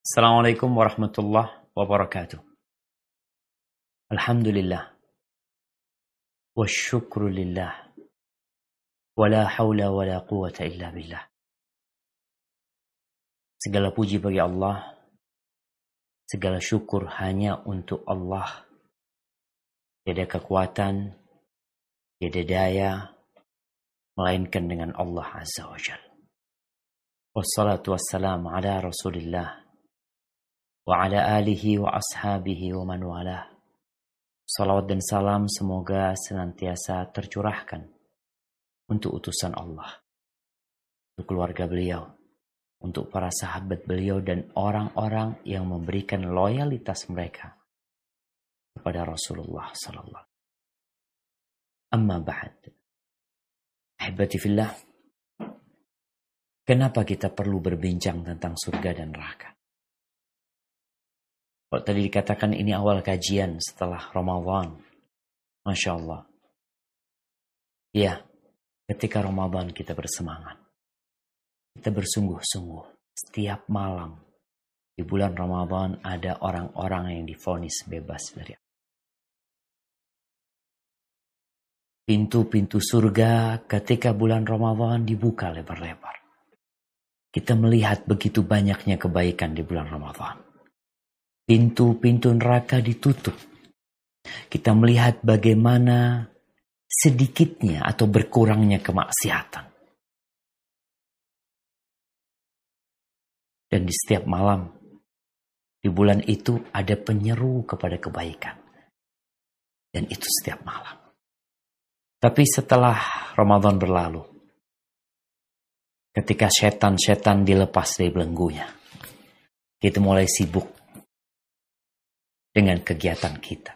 Assalamualaikum warahmatullahi wabarakatuh. Alhamdulillah. Wasyukru lillah. Wala hawla wala quwata illa billah. Segala puji bagi Allah. Segala syukur hanya untuk Allah. Tiada kekuatan, tiada daya, melainkan dengan Allah Azza wa Jal. Wassalatu wassalamu ala rasulillah wa ala alihi wa ashabihi wa man walah. Salawat dan salam semoga senantiasa tercurahkan untuk utusan Allah, untuk keluarga beliau, untuk para sahabat beliau dan orang-orang yang memberikan loyalitas mereka kepada Rasulullah sallallahu Amma ba'd. Ahibati fillah. Kenapa kita perlu berbincang tentang surga dan neraka? Kalau tadi dikatakan ini awal kajian setelah Ramadan. Masya Allah. Ya, ketika Ramadan kita bersemangat. Kita bersungguh-sungguh. Setiap malam di bulan Ramadan ada orang-orang yang difonis bebas dari Pintu-pintu surga ketika bulan Ramadan dibuka lebar-lebar. Kita melihat begitu banyaknya kebaikan di bulan Ramadan. Pintu-pintu neraka ditutup. Kita melihat bagaimana sedikitnya atau berkurangnya kemaksiatan. Dan di setiap malam, di bulan itu ada penyeru kepada kebaikan. Dan itu setiap malam. Tapi setelah Ramadan berlalu, ketika setan-setan dilepas dari belenggunya, kita mulai sibuk dengan kegiatan kita.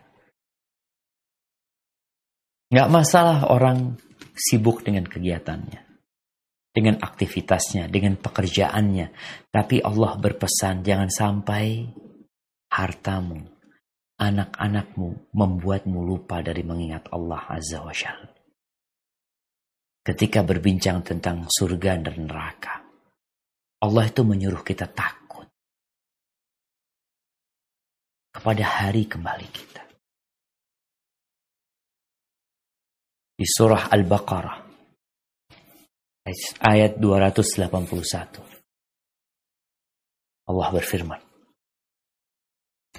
Nggak masalah orang sibuk dengan kegiatannya, dengan aktivitasnya, dengan pekerjaannya. Tapi Allah berpesan jangan sampai hartamu, anak-anakmu membuatmu lupa dari mengingat Allah Azza wa Jalla ketika berbincang tentang surga dan neraka. Allah itu menyuruh kita takut kepada hari kembali kita. Di surah Al-Baqarah ayat 281 Allah berfirman.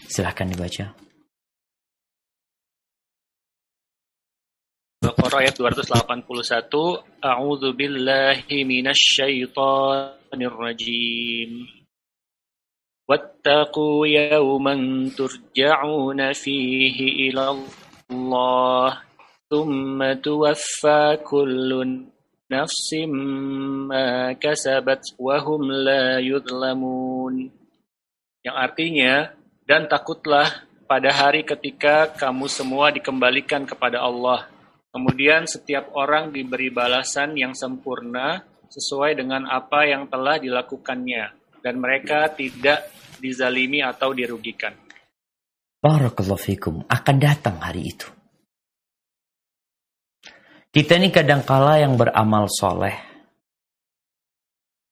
Silahkan dibaca. Baqarah ayat 281 A'udzu billahi minasyaitonir rajim Yawman turja'una fihi ila Allah thumma tuwaffa kullu nafsin ma kasabat wa hum la yudlamun Yang artinya dan takutlah pada hari ketika kamu semua dikembalikan kepada Allah. Kemudian setiap orang diberi balasan yang sempurna sesuai dengan apa yang telah dilakukannya. Dan mereka tidak dizalimi atau dirugikan. Barakallahu fikum akan datang hari itu. Kita ini kadangkala yang beramal soleh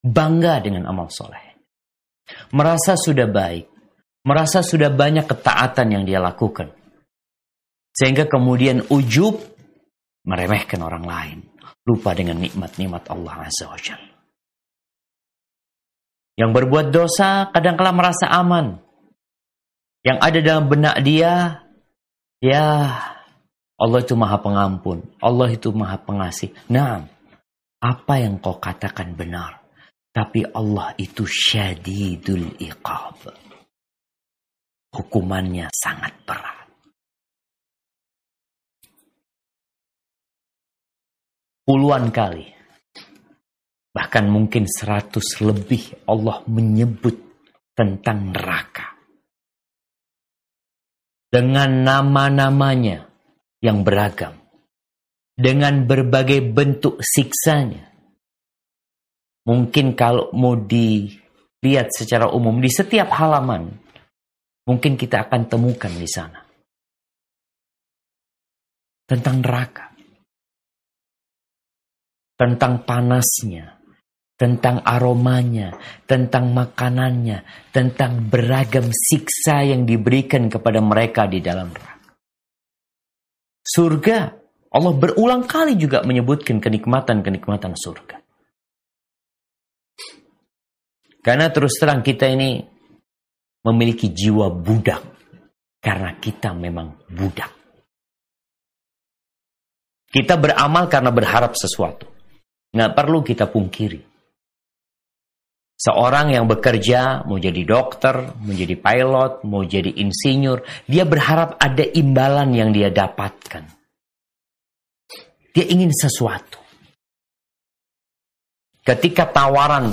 bangga dengan amal soleh. Merasa sudah baik, merasa sudah banyak ketaatan yang dia lakukan. Sehingga kemudian ujub meremehkan orang lain, lupa dengan nikmat-nikmat Allah Azza wa Jalla. Yang berbuat dosa kadang-kala merasa aman. Yang ada dalam benak dia, ya Allah itu maha pengampun, Allah itu maha pengasih. Nah, apa yang kau katakan benar. Tapi Allah itu syadidul iqab. Hukumannya sangat berat. puluhan kali, bahkan mungkin seratus lebih Allah menyebut tentang neraka. Dengan nama-namanya yang beragam. Dengan berbagai bentuk siksanya. Mungkin kalau mau dilihat secara umum di setiap halaman, mungkin kita akan temukan di sana. Tentang neraka tentang panasnya, tentang aromanya, tentang makanannya, tentang beragam siksa yang diberikan kepada mereka di dalam neraka. Surga, Allah berulang kali juga menyebutkan kenikmatan-kenikmatan surga. Karena terus terang kita ini memiliki jiwa budak. Karena kita memang budak. Kita beramal karena berharap sesuatu. Nggak perlu kita pungkiri. Seorang yang bekerja, mau jadi dokter, mau jadi pilot, mau jadi insinyur, dia berharap ada imbalan yang dia dapatkan. Dia ingin sesuatu. Ketika tawaran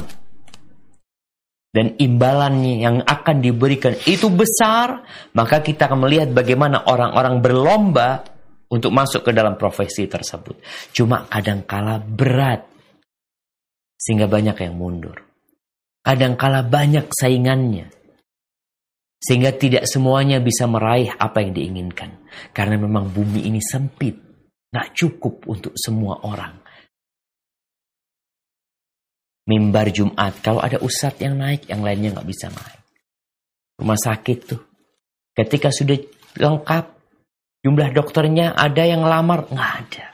dan imbalannya yang akan diberikan itu besar, maka kita akan melihat bagaimana orang-orang berlomba untuk masuk ke dalam profesi tersebut. Cuma kadangkala berat, sehingga banyak yang mundur. Kadangkala banyak saingannya, sehingga tidak semuanya bisa meraih apa yang diinginkan. Karena memang bumi ini sempit, nggak cukup untuk semua orang mimbar Jumat. Kalau ada ustadz yang naik, yang lainnya nggak bisa naik. Rumah sakit tuh. Ketika sudah lengkap, jumlah dokternya ada yang lamar, nggak ada.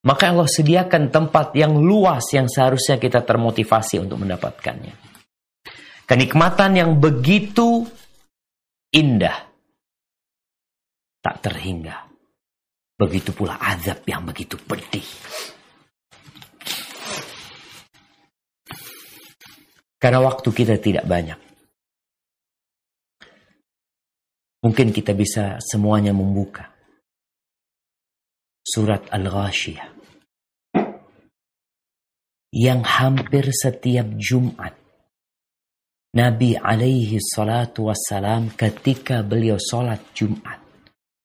Maka Allah sediakan tempat yang luas yang seharusnya kita termotivasi untuk mendapatkannya. Kenikmatan yang begitu indah. Tak terhingga. Begitu pula azab yang begitu pedih. Karena waktu kita tidak banyak. Mungkin kita bisa semuanya membuka. Surat Al-Ghashiyah. Yang hampir setiap Jumat. Nabi alaihi salatu wassalam ketika beliau sholat Jumat.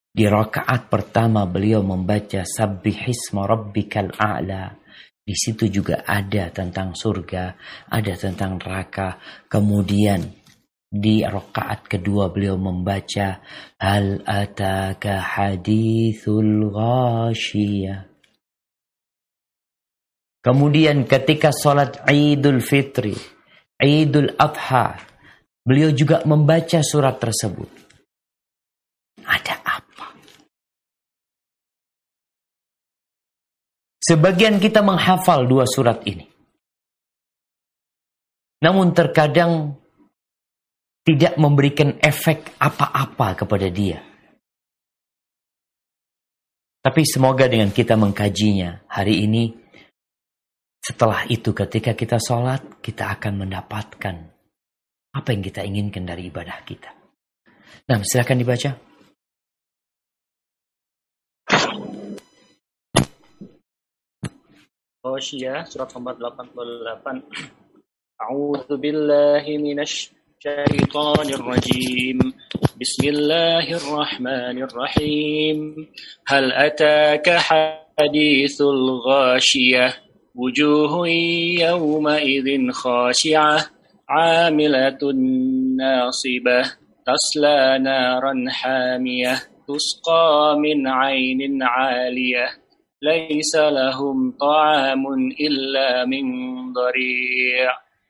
Di rakaat pertama beliau membaca Sabbihisma Rabbikal A'la di situ juga ada tentang surga, ada tentang neraka. Kemudian di rakaat kedua beliau membaca hal ataka hadithul ghashiyah. Kemudian ketika sholat Idul Fitri, Idul Adha, beliau juga membaca surat tersebut. Ada Sebagian kita menghafal dua surat ini. Namun terkadang tidak memberikan efek apa-apa kepada dia. Tapi semoga dengan kita mengkajinya hari ini, setelah itu ketika kita sholat, kita akan mendapatkan apa yang kita inginkan dari ibadah kita. Nah, silakan dibaca. Ghasyiyah surat nomor 88 A'udzu billahi الشيطان الرجيم. بسم الله الرحمن الرحيم. هل أتاك حديث الغاشية؟ وجوه يومئذ خاشعة. عاملة ناصبة. تسلى نارا حامية. تسقى من عين عالية. ليس لهم طعام إلا من ضريع.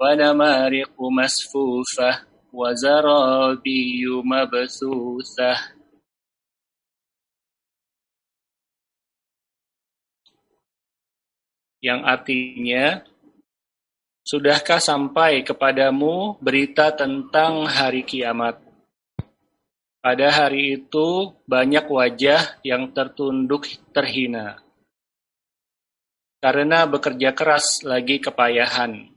ونمارق مسفوفة وزرابي مبثوثة yang artinya Sudahkah sampai kepadamu berita tentang hari kiamat? Pada hari itu banyak wajah yang tertunduk terhina karena bekerja keras lagi kepayahan.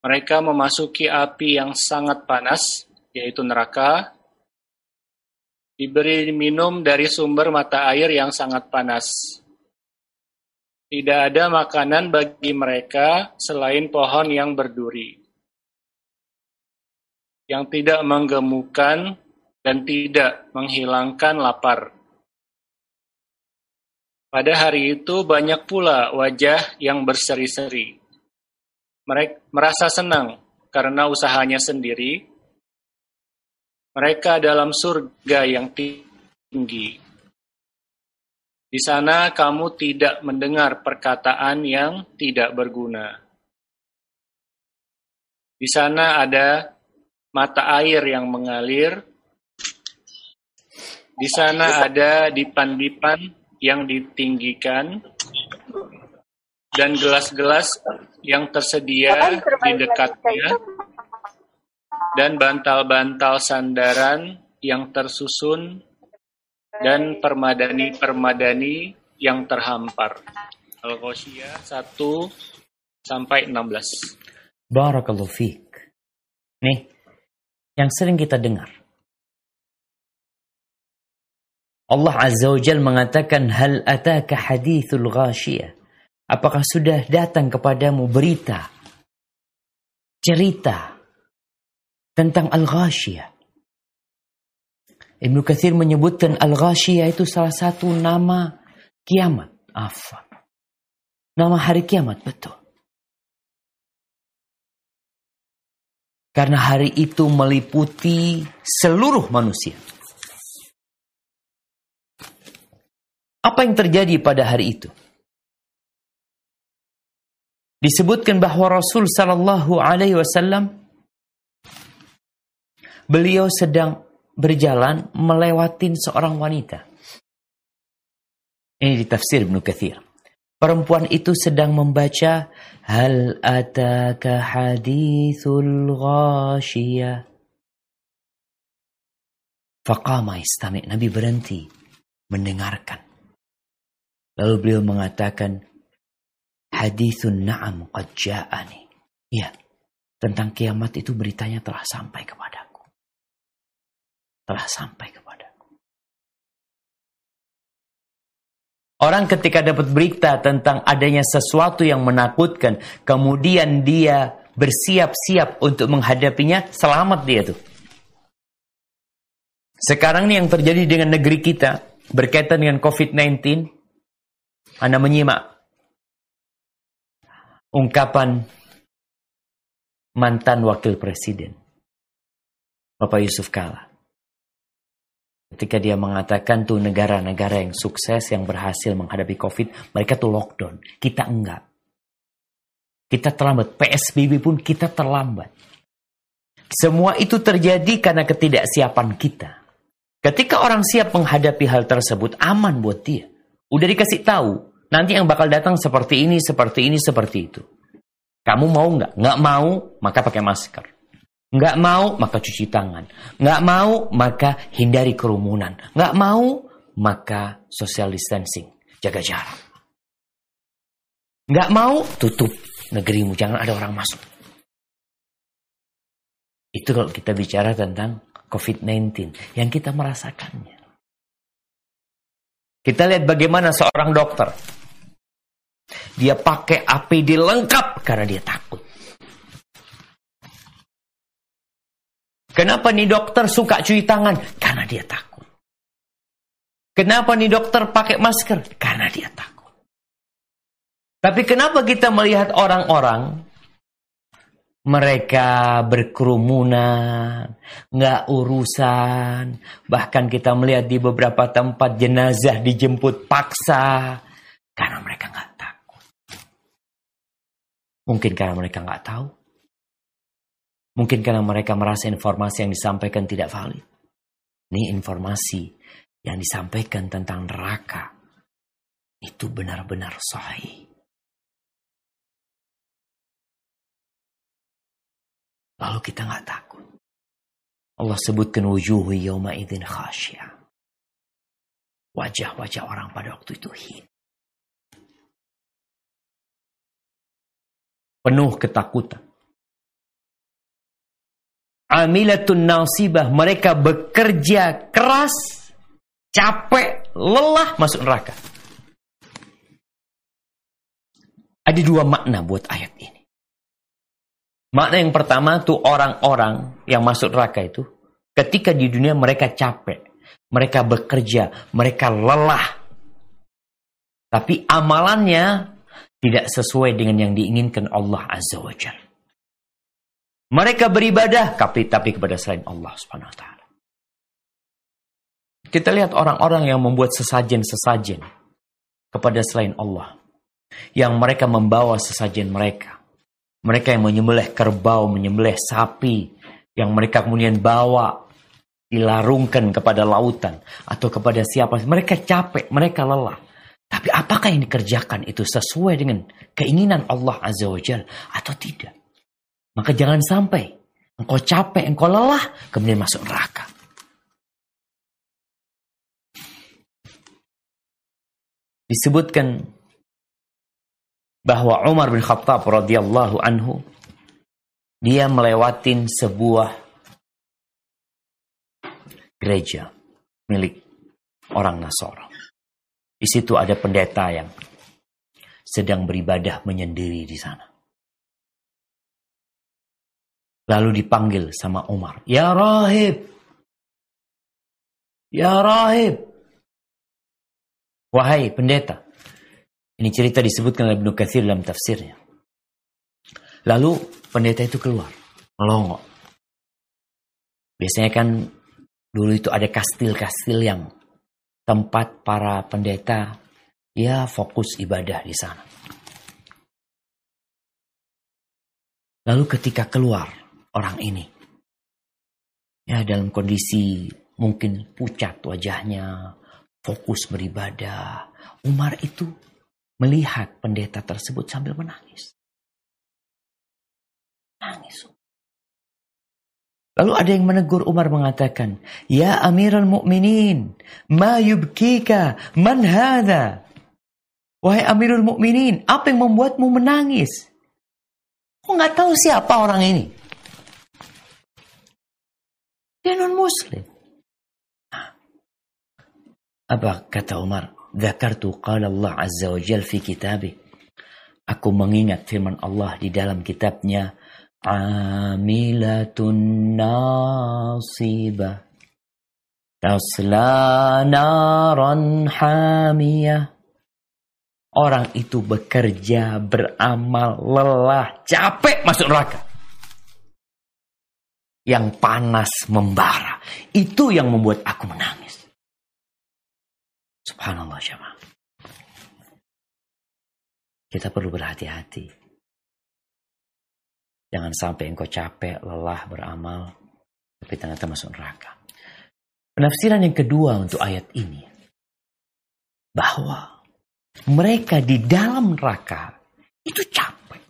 Mereka memasuki api yang sangat panas, yaitu neraka, diberi minum dari sumber mata air yang sangat panas. Tidak ada makanan bagi mereka selain pohon yang berduri. Yang tidak menggemukkan dan tidak menghilangkan lapar. Pada hari itu banyak pula wajah yang berseri-seri. Mereka merasa senang karena usahanya sendiri. Mereka dalam surga yang tinggi. Di sana kamu tidak mendengar perkataan yang tidak berguna. Di sana ada mata air yang mengalir. Di sana ada dipan-dipan yang ditinggikan dan gelas-gelas yang tersedia di dekatnya dan bantal-bantal sandaran yang tersusun dan permadani-permadani yang terhampar. Al-Ghoshiyah 1 sampai 16. Barakallahu fiik. Nih, yang sering kita dengar. Allah Azza wa Jal mengatakan hal ataka hadithul ghashiyah. Apakah sudah datang kepadamu berita cerita tentang al-ghashiyah? Ibnu Kathir menyebutkan al-ghashiyah itu salah satu nama kiamat. Apa? Nama hari kiamat, betul. Karena hari itu meliputi seluruh manusia. Apa yang terjadi pada hari itu? Disebutkan bahwa Rasul Sallallahu Alaihi Wasallam beliau sedang berjalan melewatin seorang wanita. Ini di tafsir Ibnu Kathir. Perempuan itu sedang membaca Hal ataka hadithul ghashiyah. Faqama istami' Nabi berhenti mendengarkan. Lalu beliau mengatakan, Hadithun na'am qad ja'ani. Ya, tentang kiamat itu beritanya telah sampai kepadaku. Telah sampai kepadaku. Orang ketika dapat berita tentang adanya sesuatu yang menakutkan, kemudian dia bersiap-siap untuk menghadapinya, selamat dia tuh. Sekarang ini yang terjadi dengan negeri kita berkaitan dengan COVID-19, anda menyimak ungkapan mantan wakil presiden Bapak Yusuf Kala. Ketika dia mengatakan tuh negara-negara yang sukses, yang berhasil menghadapi COVID, mereka tuh lockdown. Kita enggak. Kita terlambat. PSBB pun kita terlambat. Semua itu terjadi karena ketidaksiapan kita. Ketika orang siap menghadapi hal tersebut, aman buat dia. Udah dikasih tahu, Nanti yang bakal datang seperti ini, seperti ini, seperti itu. Kamu mau nggak? Nggak mau, maka pakai masker. Nggak mau, maka cuci tangan. Nggak mau, maka hindari kerumunan. Nggak mau, maka social distancing. Jaga jarak. Nggak mau, tutup negerimu. Jangan ada orang masuk. Itu kalau kita bicara tentang COVID-19 yang kita merasakannya. Kita lihat bagaimana seorang dokter dia pakai APD lengkap karena dia takut. Kenapa nih dokter suka cuci tangan? Karena dia takut. Kenapa nih dokter pakai masker? Karena dia takut. Tapi kenapa kita melihat orang-orang mereka berkerumunan, nggak urusan. Bahkan kita melihat di beberapa tempat jenazah dijemput paksa karena mereka nggak Mungkin karena mereka nggak tahu. Mungkin karena mereka merasa informasi yang disampaikan tidak valid. Ini informasi yang disampaikan tentang neraka. Itu benar-benar sahih. Lalu kita nggak takut. Allah sebutkan wujuhu yawma idin khasyah. Wajah-wajah orang pada waktu itu hin. Penuh ketakutan. Amilatun nasibah, mereka bekerja keras, capek, lelah masuk neraka. Ada dua makna buat ayat ini. Makna yang pertama tuh orang-orang yang masuk neraka itu ketika di dunia mereka capek, mereka bekerja, mereka lelah. Tapi amalannya tidak sesuai dengan yang diinginkan Allah Azza wa Jalla. Mereka beribadah tapi tapi kepada selain Allah Subhanahu wa taala. Kita lihat orang-orang yang membuat sesajen-sesajen kepada selain Allah. Yang mereka membawa sesajen mereka. Mereka yang menyembelih kerbau, menyembelih sapi. Yang mereka kemudian bawa, dilarungkan kepada lautan. Atau kepada siapa. Mereka capek, mereka lelah. Tapi apakah yang dikerjakan itu sesuai dengan keinginan Allah Azza wa Jal atau tidak? Maka jangan sampai engkau capek, engkau lelah, kemudian masuk neraka. disebutkan bahwa Umar bin Khattab radhiyallahu anhu dia melewatin sebuah gereja milik orang Nasara. Di situ ada pendeta yang sedang beribadah menyendiri di sana. Lalu dipanggil sama Umar, "Ya rahib. Ya rahib." Wahai pendeta. Ini cerita disebutkan oleh Ibnu Katsir dalam tafsirnya. Lalu pendeta itu keluar, melongo. Biasanya kan dulu itu ada kastil-kastil yang tempat para pendeta ya fokus ibadah di sana. Lalu ketika keluar orang ini, ya dalam kondisi mungkin pucat wajahnya, fokus beribadah. Umar itu melihat pendeta tersebut sambil menangis. Nangis. Lalu ada yang menegur Umar mengatakan, Ya Amirul Mukminin, ma yubkika, man hadha? Wahai Amirul Mukminin, apa yang membuatmu menangis? Kok nggak tahu siapa orang ini? Dia non Muslim. Apa kata Umar? Zakartu qala Allah Azza wa Jal fi kitabih. Aku mengingat firman Allah di dalam kitabnya. Amilatun nasibah. Tasla naran hamiyah. Orang itu bekerja, beramal, lelah, capek masuk neraka. Yang panas membara. Itu yang membuat aku menangis. Subhanallah jemaah. Kita perlu berhati-hati. Jangan sampai engkau capek, lelah beramal, tapi ternyata masuk neraka. Penafsiran yang kedua untuk ayat ini. Bahwa mereka di dalam neraka itu capek.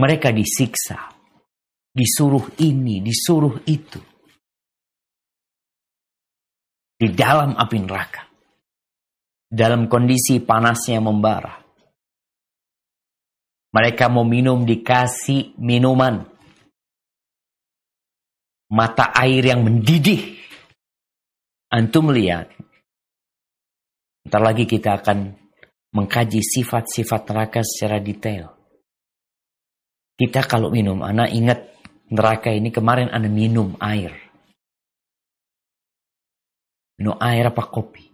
Mereka disiksa. Disuruh ini, disuruh itu di dalam api neraka. Dalam kondisi panasnya membara. Mereka mau minum dikasih minuman. Mata air yang mendidih. Antum lihat. Ntar lagi kita akan mengkaji sifat-sifat neraka secara detail. Kita kalau minum, anak ingat neraka ini kemarin anak minum air minum air apa kopi.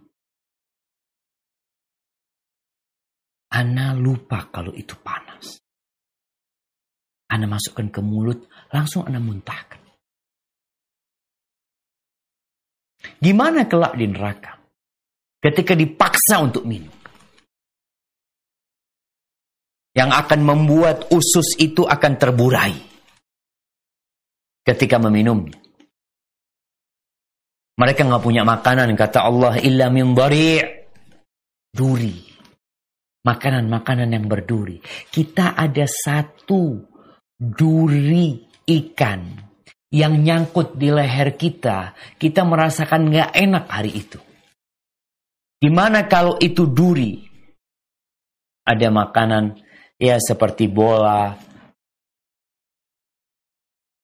Ana lupa kalau itu panas. Ana masukkan ke mulut, langsung Ana muntahkan. Gimana kelak di neraka? Ketika dipaksa untuk minum. Yang akan membuat usus itu akan terburai. Ketika meminumnya. Mereka nggak punya makanan, kata Allah, illa min Duri. Makanan-makanan yang berduri. Kita ada satu duri ikan yang nyangkut di leher kita. Kita merasakan nggak enak hari itu. Gimana kalau itu duri? Ada makanan ya seperti bola,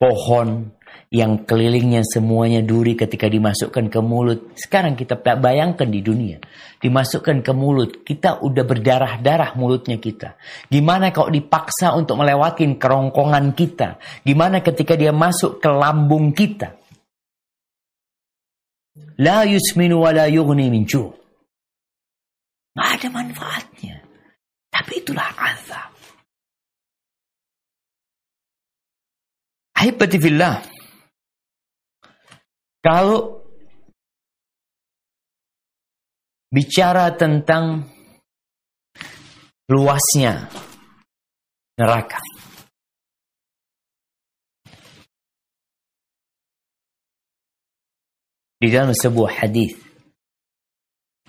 pohon yang kelilingnya semuanya duri ketika dimasukkan ke mulut. Sekarang kita bayangkan di dunia, dimasukkan ke mulut, kita udah berdarah-darah mulutnya kita. Gimana kalau dipaksa untuk melewatin kerongkongan kita? Gimana ketika dia masuk ke lambung kita? La yusminu wa la yughni min ada manfaatnya. Tapi itulah azab. Ahibati fillah. Kalau bicara tentang luasnya neraka. Di dalam sebuah hadis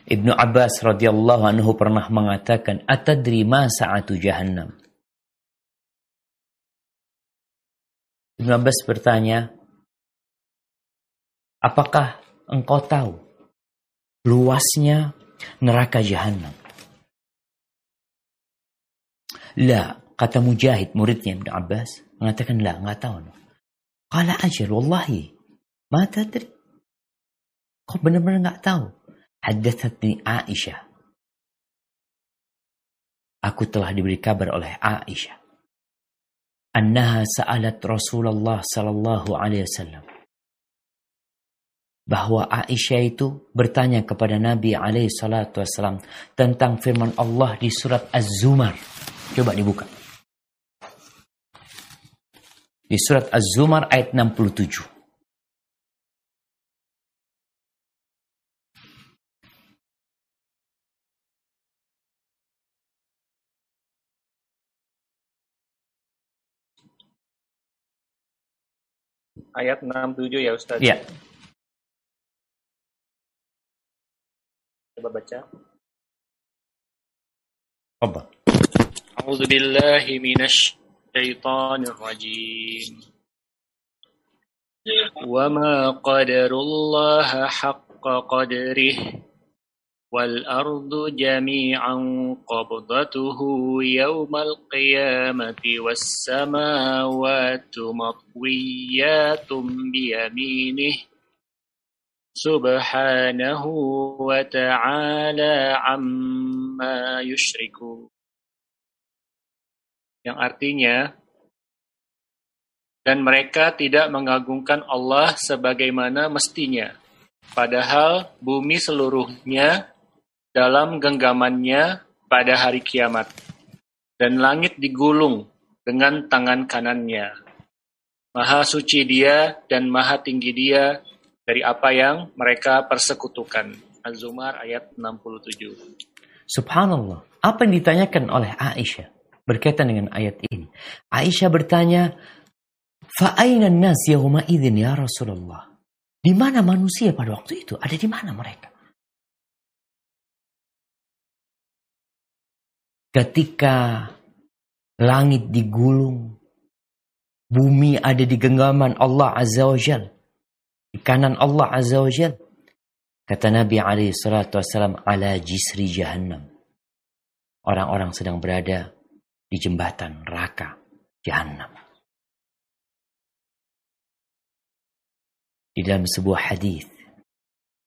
Ibnu Abbas radhiyallahu anhu pernah mengatakan, "Atadri ma sa'atu jahannam?" Ibnu Abbas bertanya, Apakah engkau tahu luasnya neraka jahanam? La, kata Mujahid muridnya Ibn Abbas mengatakan la, nggak tahu. Kala ajal, wallahi, ma tadri. Kau benar-benar nggak tahu. Haddathatni Aisyah. Aku telah diberi kabar oleh Aisyah. Annaha sa'alat Rasulullah sallallahu alaihi wasallam bahwa Aisyah itu bertanya kepada Nabi alaihi salatu wasallam tentang firman Allah di surat Az-Zumar. Coba dibuka. Di surat Az-Zumar ayat 67. Ayat 67 ya Ustaz. Iya. Coba baca. Apa? أعوذ بالله من الشيطان الرجيم وما قدر الله حق قدره والأرض جميعا قبضته يوم القيامة والسماوات مطويات بيمينه سبحانه وتعالى عما يشركون yang artinya dan mereka tidak mengagungkan Allah sebagaimana mestinya padahal bumi seluruhnya dalam genggamannya pada hari kiamat dan langit digulung dengan tangan kanannya Maha suci dia dan maha tinggi dia dari apa yang mereka persekutukan. Az-Zumar ayat 67. Subhanallah. Apa yang ditanyakan oleh Aisyah berkaitan dengan ayat ini? Aisyah bertanya, "Fa'aina nas yawma idzin ya Rasulullah?" Di mana manusia pada waktu itu? Ada di mana mereka? Ketika langit digulung, bumi ada di genggaman Allah Azza wa Jalla di kanan Allah Azza wa Jal. Kata Nabi alaihi salatu wassalam, ala jisri jahannam. Orang-orang sedang berada di jembatan neraka jahannam. Di dalam sebuah hadis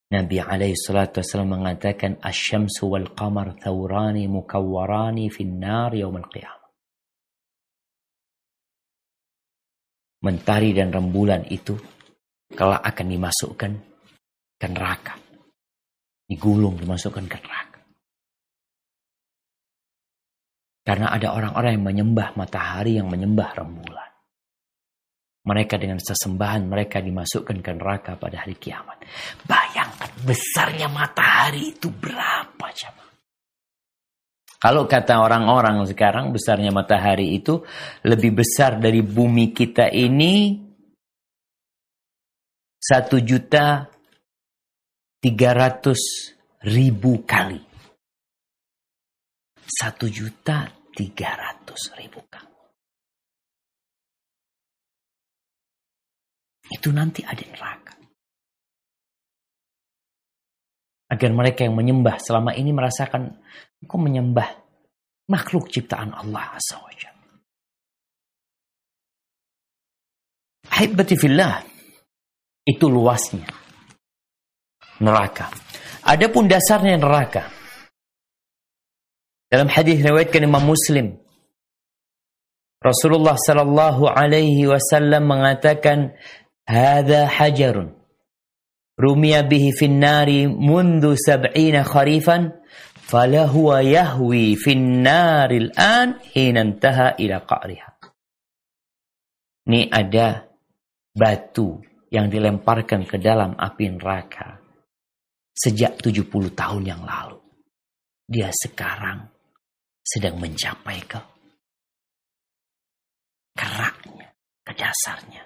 Nabi alaihi salatu wassalam mengatakan asyamsu wal qamar thawrani mukawwarani fin nar yaum al-qiyamah. Mentari dan rembulan itu kelak akan dimasukkan ke neraka. Digulung, dimasukkan ke neraka. Karena ada orang-orang yang menyembah matahari, yang menyembah rembulan. Mereka dengan sesembahan mereka dimasukkan ke neraka pada hari kiamat. Bayangkan besarnya matahari itu berapa coba? Kalau kata orang-orang sekarang besarnya matahari itu lebih besar dari bumi kita ini satu juta tiga ratus ribu kali. Satu juta tiga ratus ribu kali. Itu nanti ada neraka. Agar mereka yang menyembah selama ini merasakan kok menyembah makhluk ciptaan Allah Azza wa Jalla. Itu luasnya. Neraka. Adapun dasarnya neraka. Dalam hadis riwayatkan Imam Muslim, Rasulullah sallallahu alaihi wasallam mengatakan, "Hadza hajarun rumiya bihi fin nari mundu sab'ina kharifan falahuwa yahwi fin naril an hina intaha ila qa'riha." Ini ada batu yang dilemparkan ke dalam api neraka sejak 70 tahun yang lalu. Dia sekarang sedang mencapai ke keraknya, ke dasarnya.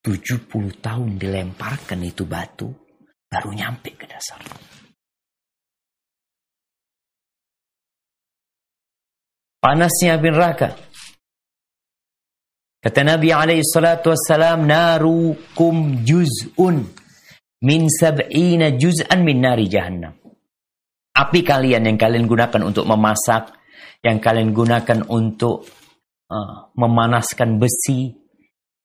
70 tahun dilemparkan itu batu, baru nyampe ke dasar. Panasnya api neraka. Kata Nabi alaihi salatu wassalam, narukum juz'un min sab'ina juz'an min nari jahannam. Api kalian yang kalian gunakan untuk memasak, yang kalian gunakan untuk uh, memanaskan besi,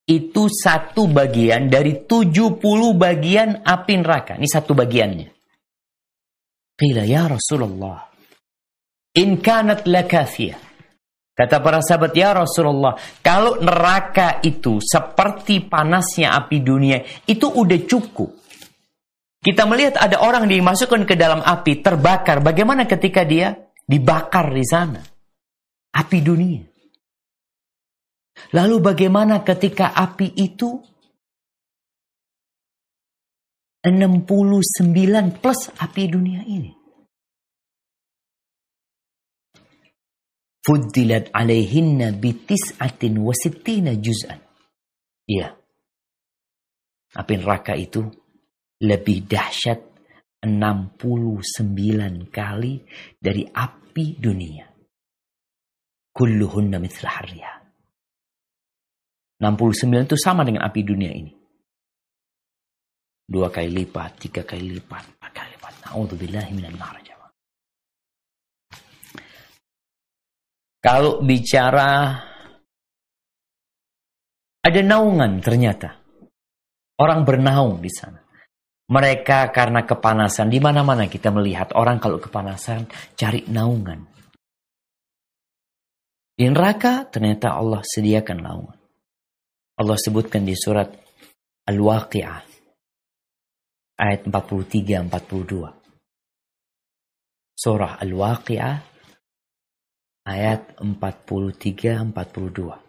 itu satu bagian dari 70 bagian api neraka. Ini satu bagiannya. Qila ya Rasulullah, in kanat lakafiyah. Kata para sahabat, ya Rasulullah, kalau neraka itu seperti panasnya api dunia, itu udah cukup. Kita melihat ada orang dimasukkan ke dalam api, terbakar. Bagaimana ketika dia dibakar di sana? Api dunia. Lalu bagaimana ketika api itu 69 plus api dunia ini? Fuddilat alaihinna bitis'atin wasittina juz'an. Iya. Api neraka itu lebih dahsyat 69 kali dari api dunia. Kulluhunna mithla harriha. 69 itu sama dengan api dunia ini. Dua kali lipat, tiga kali lipat, empat kali lipat. Na'udzubillahi minan. Kalau bicara ada naungan ternyata. Orang bernaung di sana. Mereka karena kepanasan, di mana-mana kita melihat orang kalau kepanasan cari naungan. Di neraka ternyata Allah sediakan naungan. Allah sebutkan di surat Al-Waqi'ah ayat 43 42. Surah Al-Waqi'ah ayat 43 42.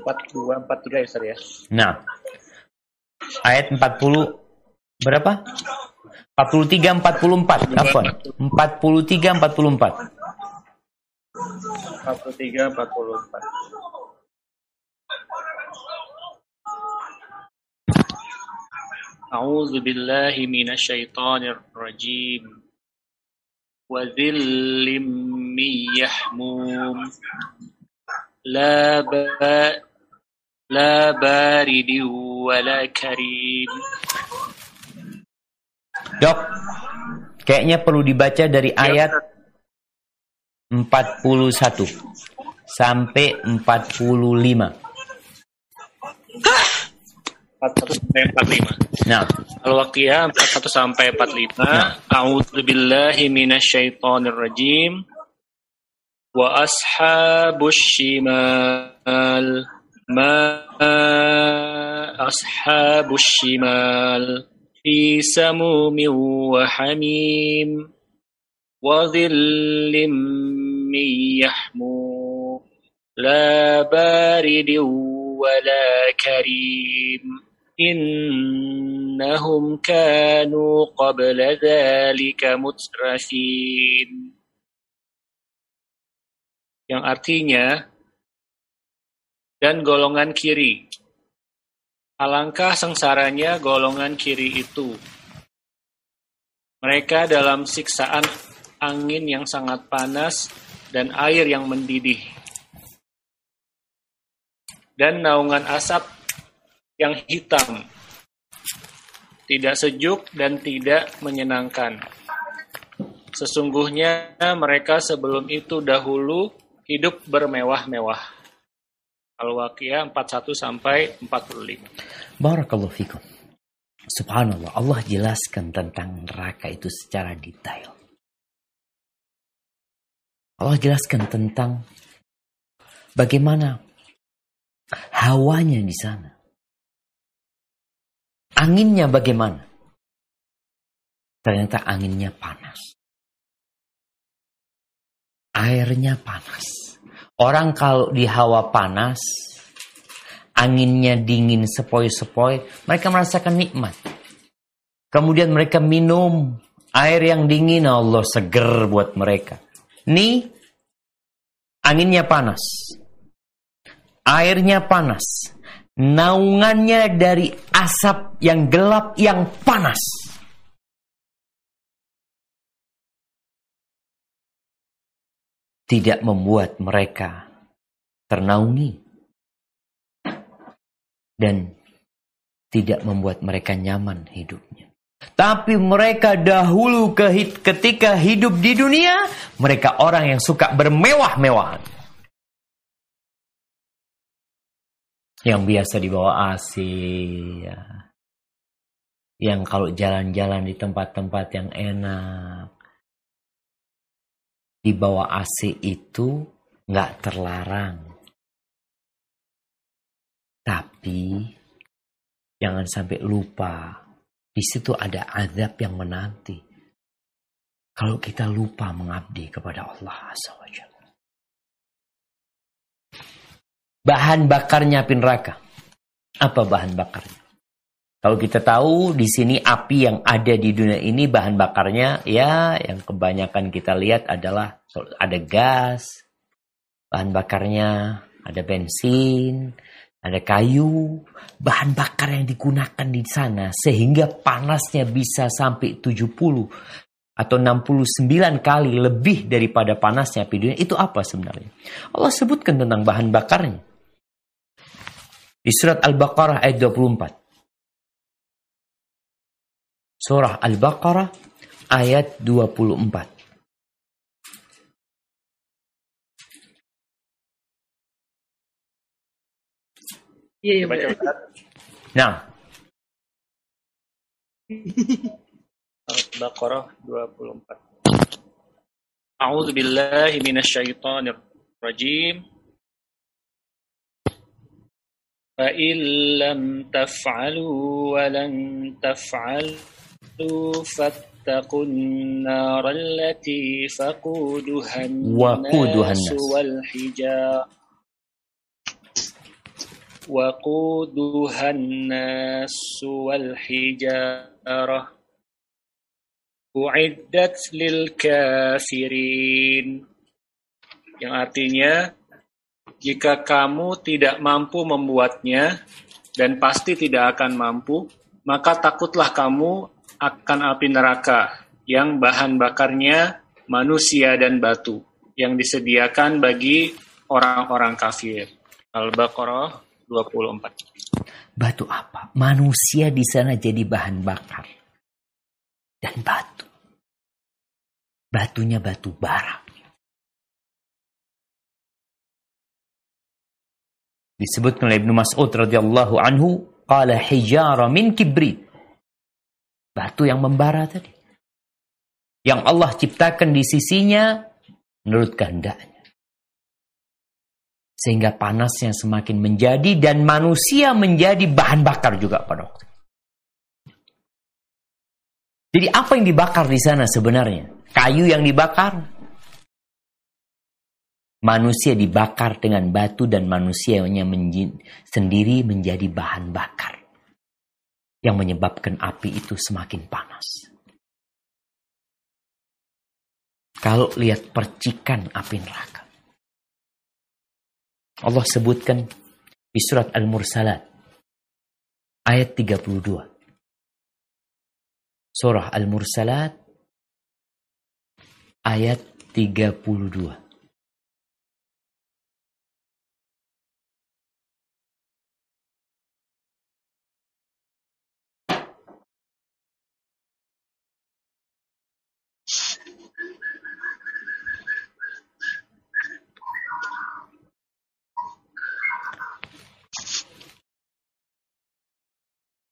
empat dua empat tiga ya Ustaz ya Nah, ayat 40 berapa? 43 44. Apa? 43 44. 43 44 أعوذ بالله من الشيطان الرجيم وذل من يحموم لا با لا بارد ولا كريم Dok, kayaknya perlu dibaca dari ayat 41 sampai 45. 45. Nah. Al-Waqiah 41 sampai 45. Nah. A'udzu billahi minasyaitonir rajim. Wa ashabus shimal ma ashabus shimal fi samumin wa hamim wa dhillim من يحموم لا بارد ولا كريم إنهم كانوا قبل ذلك مترفين yang artinya dan golongan kiri alangkah sengsaranya golongan kiri itu mereka dalam siksaan angin yang sangat panas, dan air yang mendidih. Dan naungan asap yang hitam tidak sejuk dan tidak menyenangkan. Sesungguhnya mereka sebelum itu dahulu hidup bermewah-mewah. Al-Waqiah 41 sampai 45. Barakallahu fikum. Subhanallah, Allah jelaskan tentang neraka itu secara detail. Allah jelaskan tentang bagaimana hawanya di sana. Anginnya bagaimana? Ternyata anginnya panas. Airnya panas. Orang kalau di hawa panas, anginnya dingin sepoi-sepoi, mereka merasakan nikmat. Kemudian mereka minum air yang dingin, Allah seger buat mereka. Nih, anginnya panas. Airnya panas naungannya dari asap yang gelap yang panas. Tidak membuat mereka ternaungi dan tidak membuat mereka nyaman hidupnya. Tapi mereka dahulu ketika hidup di dunia, mereka orang yang suka bermewah-mewahan. yang biasa dibawa AC ya. yang kalau jalan-jalan di tempat-tempat yang enak di bawah AC itu nggak terlarang tapi jangan sampai lupa di situ ada azab yang menanti kalau kita lupa mengabdi kepada Allah SWT bahan bakarnya api neraka. Apa bahan bakarnya? Kalau kita tahu di sini api yang ada di dunia ini bahan bakarnya ya yang kebanyakan kita lihat adalah ada gas, bahan bakarnya ada bensin, ada kayu, bahan bakar yang digunakan di sana sehingga panasnya bisa sampai 70 atau 69 kali lebih daripada panasnya api dunia itu apa sebenarnya? Allah sebutkan tentang bahan bakarnya. Di surat Al-Baqarah ayat 24. Surah Al-Baqarah ayat 24. نعم. بقرة 24 أعوذ بالله من الشيطان الرجيم. فإن لم تفعلوا ولن تفعلوا فاتقوا النار التي فقودها الناس والحجار وقودها الناس والحجارة أعدت للكافرين yang artinya Jika kamu tidak mampu membuatnya dan pasti tidak akan mampu, maka takutlah kamu akan api neraka yang bahan bakarnya manusia dan batu yang disediakan bagi orang-orang kafir. Al-Baqarah 24. Batu apa? Manusia di sana jadi bahan bakar. Dan batu. Batunya batu bara. disebutkan oleh Ibnu Mas'ud radhiyallahu anhu qala hijara min kibrit batu yang membara tadi yang Allah ciptakan di sisinya menurut kehendaknya sehingga panasnya semakin menjadi dan manusia menjadi bahan bakar juga pada waktu itu. Jadi apa yang dibakar di sana sebenarnya? Kayu yang dibakar, Manusia dibakar dengan batu dan manusianya menjin, sendiri menjadi bahan bakar. Yang menyebabkan api itu semakin panas. Kalau lihat percikan api neraka. Allah sebutkan di surat Al-Mursalat ayat 32. Surah Al-Mursalat ayat 32.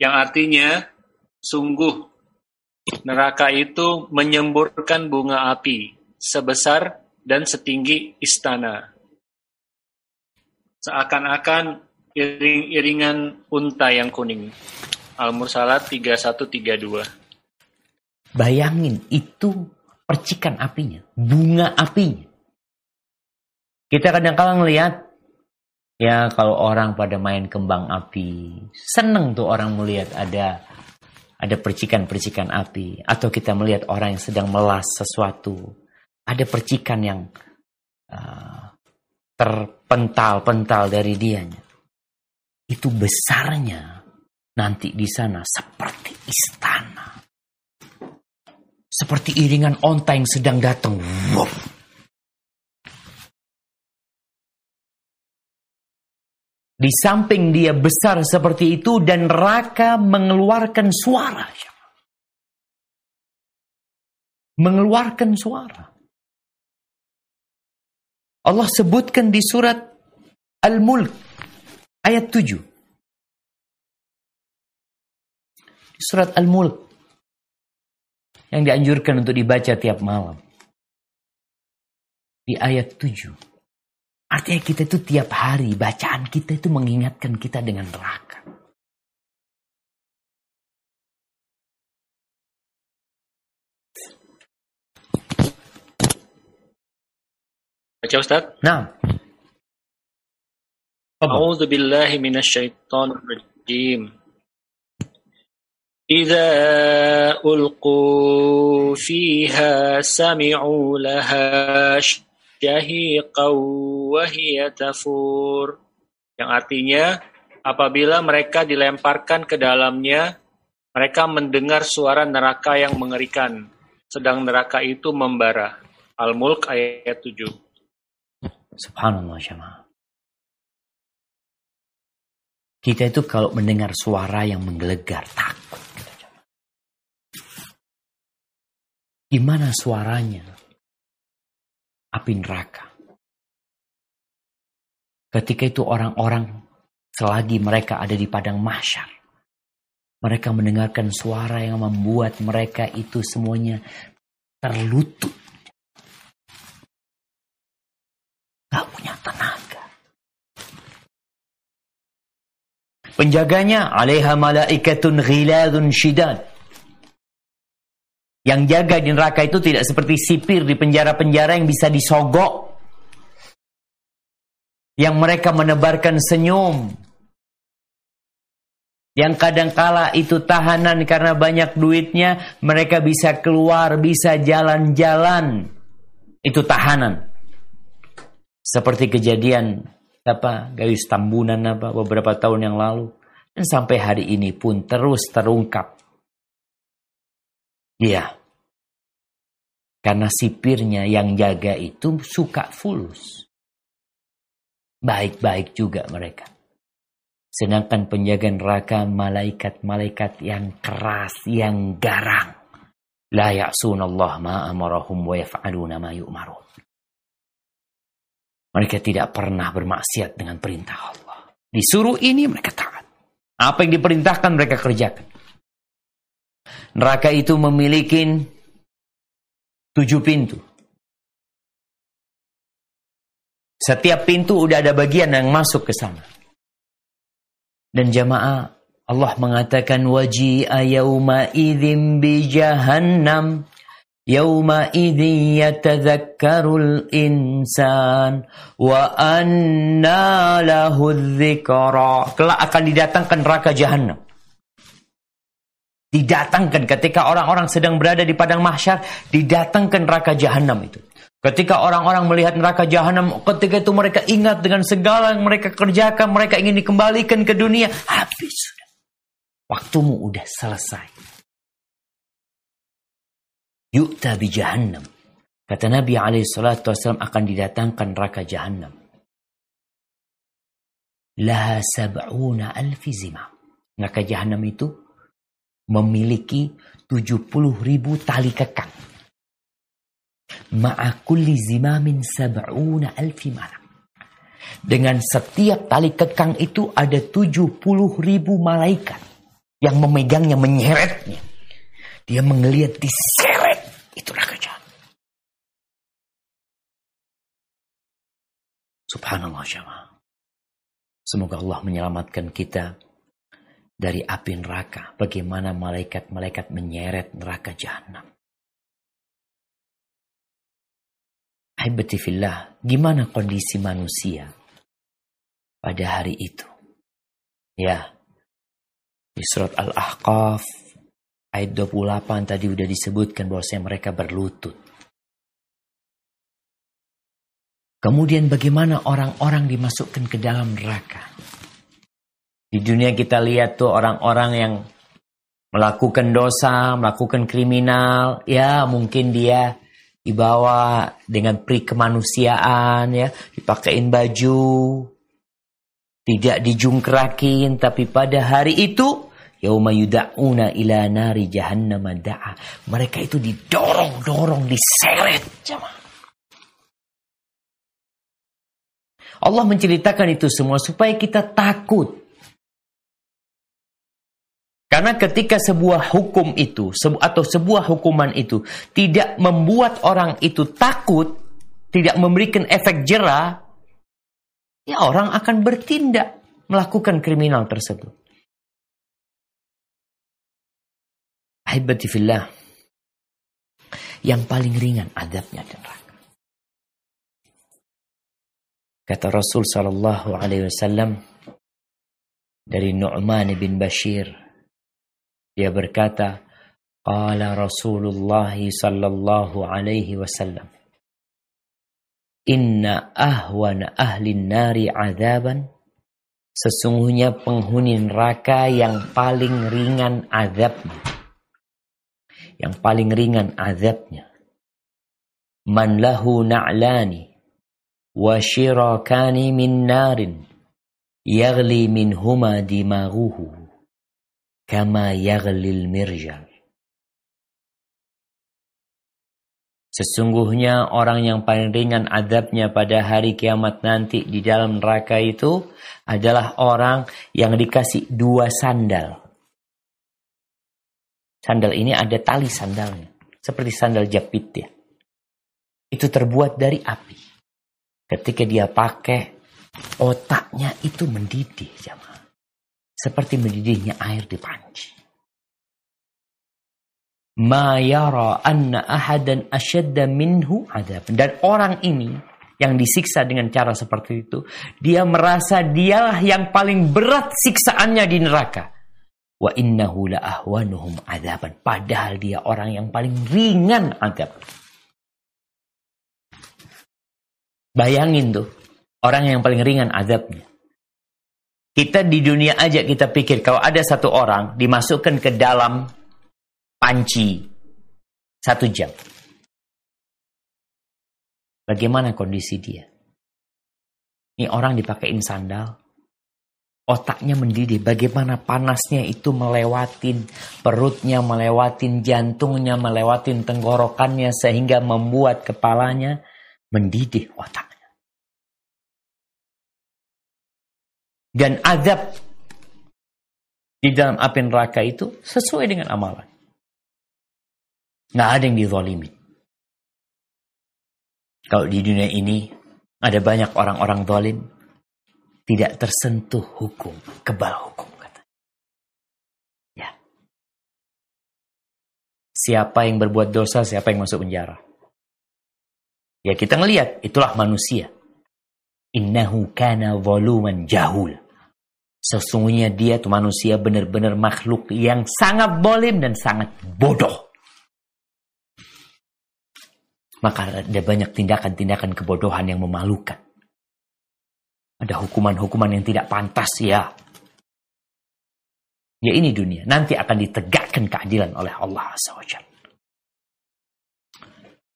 yang artinya sungguh neraka itu menyemburkan bunga api sebesar dan setinggi istana. Seakan-akan iring-iringan unta yang kuning. Al-Mursalat 3132 Bayangin itu percikan apinya, bunga apinya. Kita kadang-kadang lihat Ya kalau orang pada main kembang api, seneng tuh orang melihat ada ada percikan-percikan api. Atau kita melihat orang yang sedang melas sesuatu, ada percikan yang uh, terpental-pental dari dianya. Itu besarnya nanti di sana seperti istana. Seperti iringan onta yang sedang datang. Di samping dia besar seperti itu dan neraka mengeluarkan suara. Mengeluarkan suara. Allah sebutkan di surat Al-Mulk ayat 7. Surat Al-Mulk yang dianjurkan untuk dibaca tiap malam. Di ayat 7. Artinya kita itu tiap hari bacaan kita itu mengingatkan kita dengan neraka. Baca Ustaz. Nah. A'udzu billahi minasyaitonir rajim. إذا ألقوا فيها سمعوا لها syahiqaw wahiya tafur. Yang artinya, apabila mereka dilemparkan ke dalamnya, mereka mendengar suara neraka yang mengerikan, sedang neraka itu membara. Al-Mulk ayat 7. Subhanallah jemaah. Kita itu kalau mendengar suara yang menggelegar takut. Gimana suaranya? Api neraka. Ketika itu orang-orang selagi mereka ada di padang mahsyar, mereka mendengarkan suara yang membuat mereka itu semuanya terlutut. Gak punya tenaga. Penjaganya alaiha malaikatun ghiladun shidad. Yang jaga di neraka itu tidak seperti sipir di penjara-penjara yang bisa disogok. Yang mereka menebarkan senyum. Yang kadangkala itu tahanan karena banyak duitnya, mereka bisa keluar, bisa jalan-jalan. Itu tahanan. Seperti kejadian apa Gayus Tambunan apa beberapa tahun yang lalu dan sampai hari ini pun terus terungkap Iya. Karena sipirnya yang jaga itu suka fulus. Baik-baik juga mereka. Sedangkan penjaga neraka malaikat-malaikat yang keras, yang garang. La ya'sunallah ma amarahum wa yaf'aluna ma yu'marun. Mereka tidak pernah bermaksiat dengan perintah Allah. Disuruh ini mereka taat. Apa yang diperintahkan mereka kerjakan. Neraka itu memiliki tujuh pintu. Setiap pintu udah ada bagian yang masuk ke sana. Dan jamaah Allah mengatakan waji'a yawma idzin bi jahannam yawma idzin yatadzakkarul insan wa anna lahu dzikra kelak akan didatangkan neraka jahanam Didatangkan ketika orang-orang sedang berada di padang mahsyar, didatangkan neraka jahanam itu. Ketika orang-orang melihat neraka jahanam, ketika itu mereka ingat dengan segala yang mereka kerjakan, mereka ingin dikembalikan ke dunia, habis sudah. Waktumu udah selesai. Yu'ta bi jahannam. Kata Nabi alaihi salatu wasallam akan didatangkan neraka jahannam. Laha sab'una alfi zimam. Neraka jahannam itu memiliki 70 ribu tali kekang. Ma'a kulli zimamin sab'una alfi malak. Dengan setiap tali kekang itu ada 70 ribu malaikat yang memegangnya, menyeretnya. Dia mengeliat diseret. Itu neraka Subhanallah jamaah. Semoga Allah menyelamatkan kita dari api neraka. Bagaimana malaikat-malaikat menyeret neraka jahanam. Ahibati fillah, gimana kondisi manusia pada hari itu? Ya, di surat Al-Ahqaf ayat 28 tadi udah disebutkan bahwasanya mereka berlutut. Kemudian bagaimana orang-orang dimasukkan ke dalam neraka? Di dunia kita lihat tuh orang-orang yang melakukan dosa, melakukan kriminal, ya mungkin dia dibawa dengan pri kemanusiaan ya, dipakein baju, tidak dijungkrakin, tapi pada hari itu Yauma yuda'una ila nari jahannam da'a. Mereka itu didorong-dorong, diseret. Jamaah. Allah menceritakan itu semua supaya kita takut. Karena ketika sebuah hukum itu atau sebuah hukuman itu tidak membuat orang itu takut, tidak memberikan efek jerah, ya orang akan bertindak melakukan kriminal tersebut. Ahibati fillah. Yang paling ringan adabnya adalah Kata Rasul sallallahu alaihi wasallam dari Nu'man bin Bashir dia berkata, Qala Rasulullah sallallahu alaihi wasallam. Inna ahwana ahli nari azaban. Sesungguhnya penghuni neraka yang paling ringan azabnya. Yang paling ringan azabnya. Man lahu na'lani wa shirakani min narin yagli min huma dimaguhu." Kama yaghlil mirjal. Sesungguhnya orang yang paling ringan adabnya pada hari kiamat nanti di dalam neraka itu adalah orang yang dikasih dua sandal. Sandal ini ada tali sandalnya, seperti sandal jepit ya. Itu terbuat dari api. Ketika dia pakai, otaknya itu mendidih jamaah. Seperti mendidihnya air di panci. Ma yara anna ahadan minhu adab. Dan orang ini yang disiksa dengan cara seperti itu, dia merasa dialah yang paling berat siksaannya di neraka. Wa innahu la ahwanuhum adaban. Padahal dia orang yang paling ringan adab. Bayangin tuh, orang yang paling ringan azabnya. Kita di dunia aja kita pikir kalau ada satu orang dimasukkan ke dalam panci satu jam. Bagaimana kondisi dia? Ini orang dipakein sandal, otaknya mendidih. Bagaimana panasnya itu melewatin perutnya, melewatin jantungnya, melewatin tenggorokannya sehingga membuat kepalanya mendidih otaknya. Dan azab di dalam api neraka itu sesuai dengan amalan. Nggak ada yang dizalimi. Kalau di dunia ini ada banyak orang-orang zalim tidak tersentuh hukum, kebal hukum kata. Ya. Siapa yang berbuat dosa, siapa yang masuk penjara. Ya kita ngelihat itulah manusia. Innahu kana zaluman jahul. Sesungguhnya dia tuh manusia benar-benar makhluk yang sangat bolim dan sangat bodoh. Maka ada banyak tindakan-tindakan kebodohan yang memalukan. Ada hukuman-hukuman yang tidak pantas ya. Ya ini dunia. Nanti akan ditegakkan keadilan oleh Allah SWT.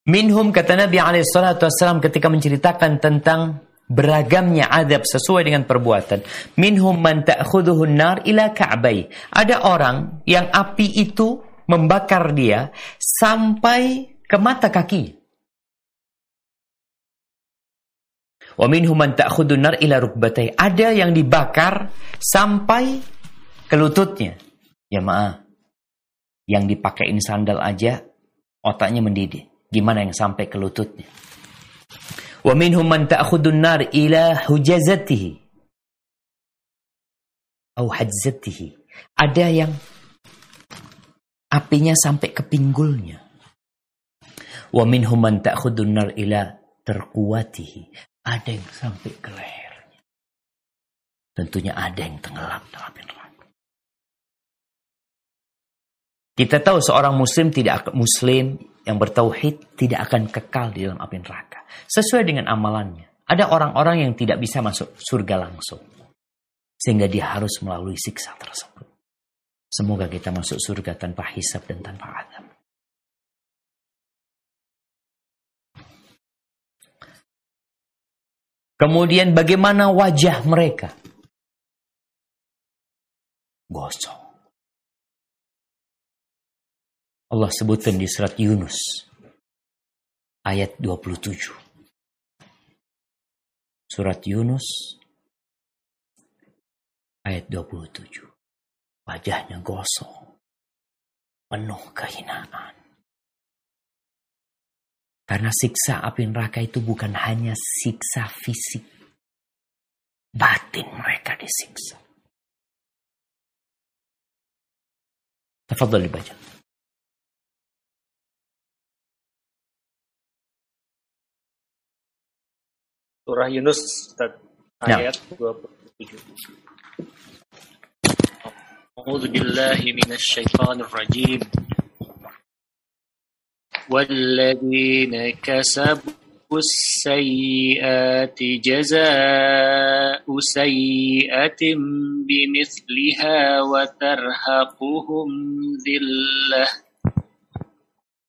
Minhum kata Nabi SAW ketika menceritakan tentang beragamnya adab sesuai dengan perbuatan. Minhum man ta'khuduhun nar ila ka'bai. Ada orang yang api itu membakar dia sampai ke mata kaki. Wa minhum man ta'khudun nar ila rukbatai. Ada yang dibakar sampai ke lututnya. Ya maaf. Yang dipakein sandal aja otaknya mendidih. Gimana yang sampai ke lututnya? Wa minhum man ta'khudun nar ila hujazatihi. Au. Ada yang apinya sampai ke pinggulnya. Wa minhum man ta'khudun nar ila terkuatihi. Ada yang sampai ke lehernya. Tentunya ada yang tenggelam dalam neraka. Kita tahu seorang muslim tidak muslim yang bertauhid tidak akan kekal di dalam api neraka. Sesuai dengan amalannya. Ada orang-orang yang tidak bisa masuk surga langsung. Sehingga dia harus melalui siksa tersebut. Semoga kita masuk surga tanpa hisab dan tanpa adab. Kemudian bagaimana wajah mereka? Gosong. Allah sebutkan di surat Yunus ayat 27. Surat Yunus ayat 27. Wajahnya gosong. Penuh kehinaan. Karena siksa api neraka itu bukan hanya siksa fisik. Batin mereka disiksa. Tafadhal dibaca. Surah Yunus ayat ya. 27. أعوذ بالله من الشيطان الرجيم والذين كسبوا السيئات جزاء سيئة بمثلها وترهقهم ذلة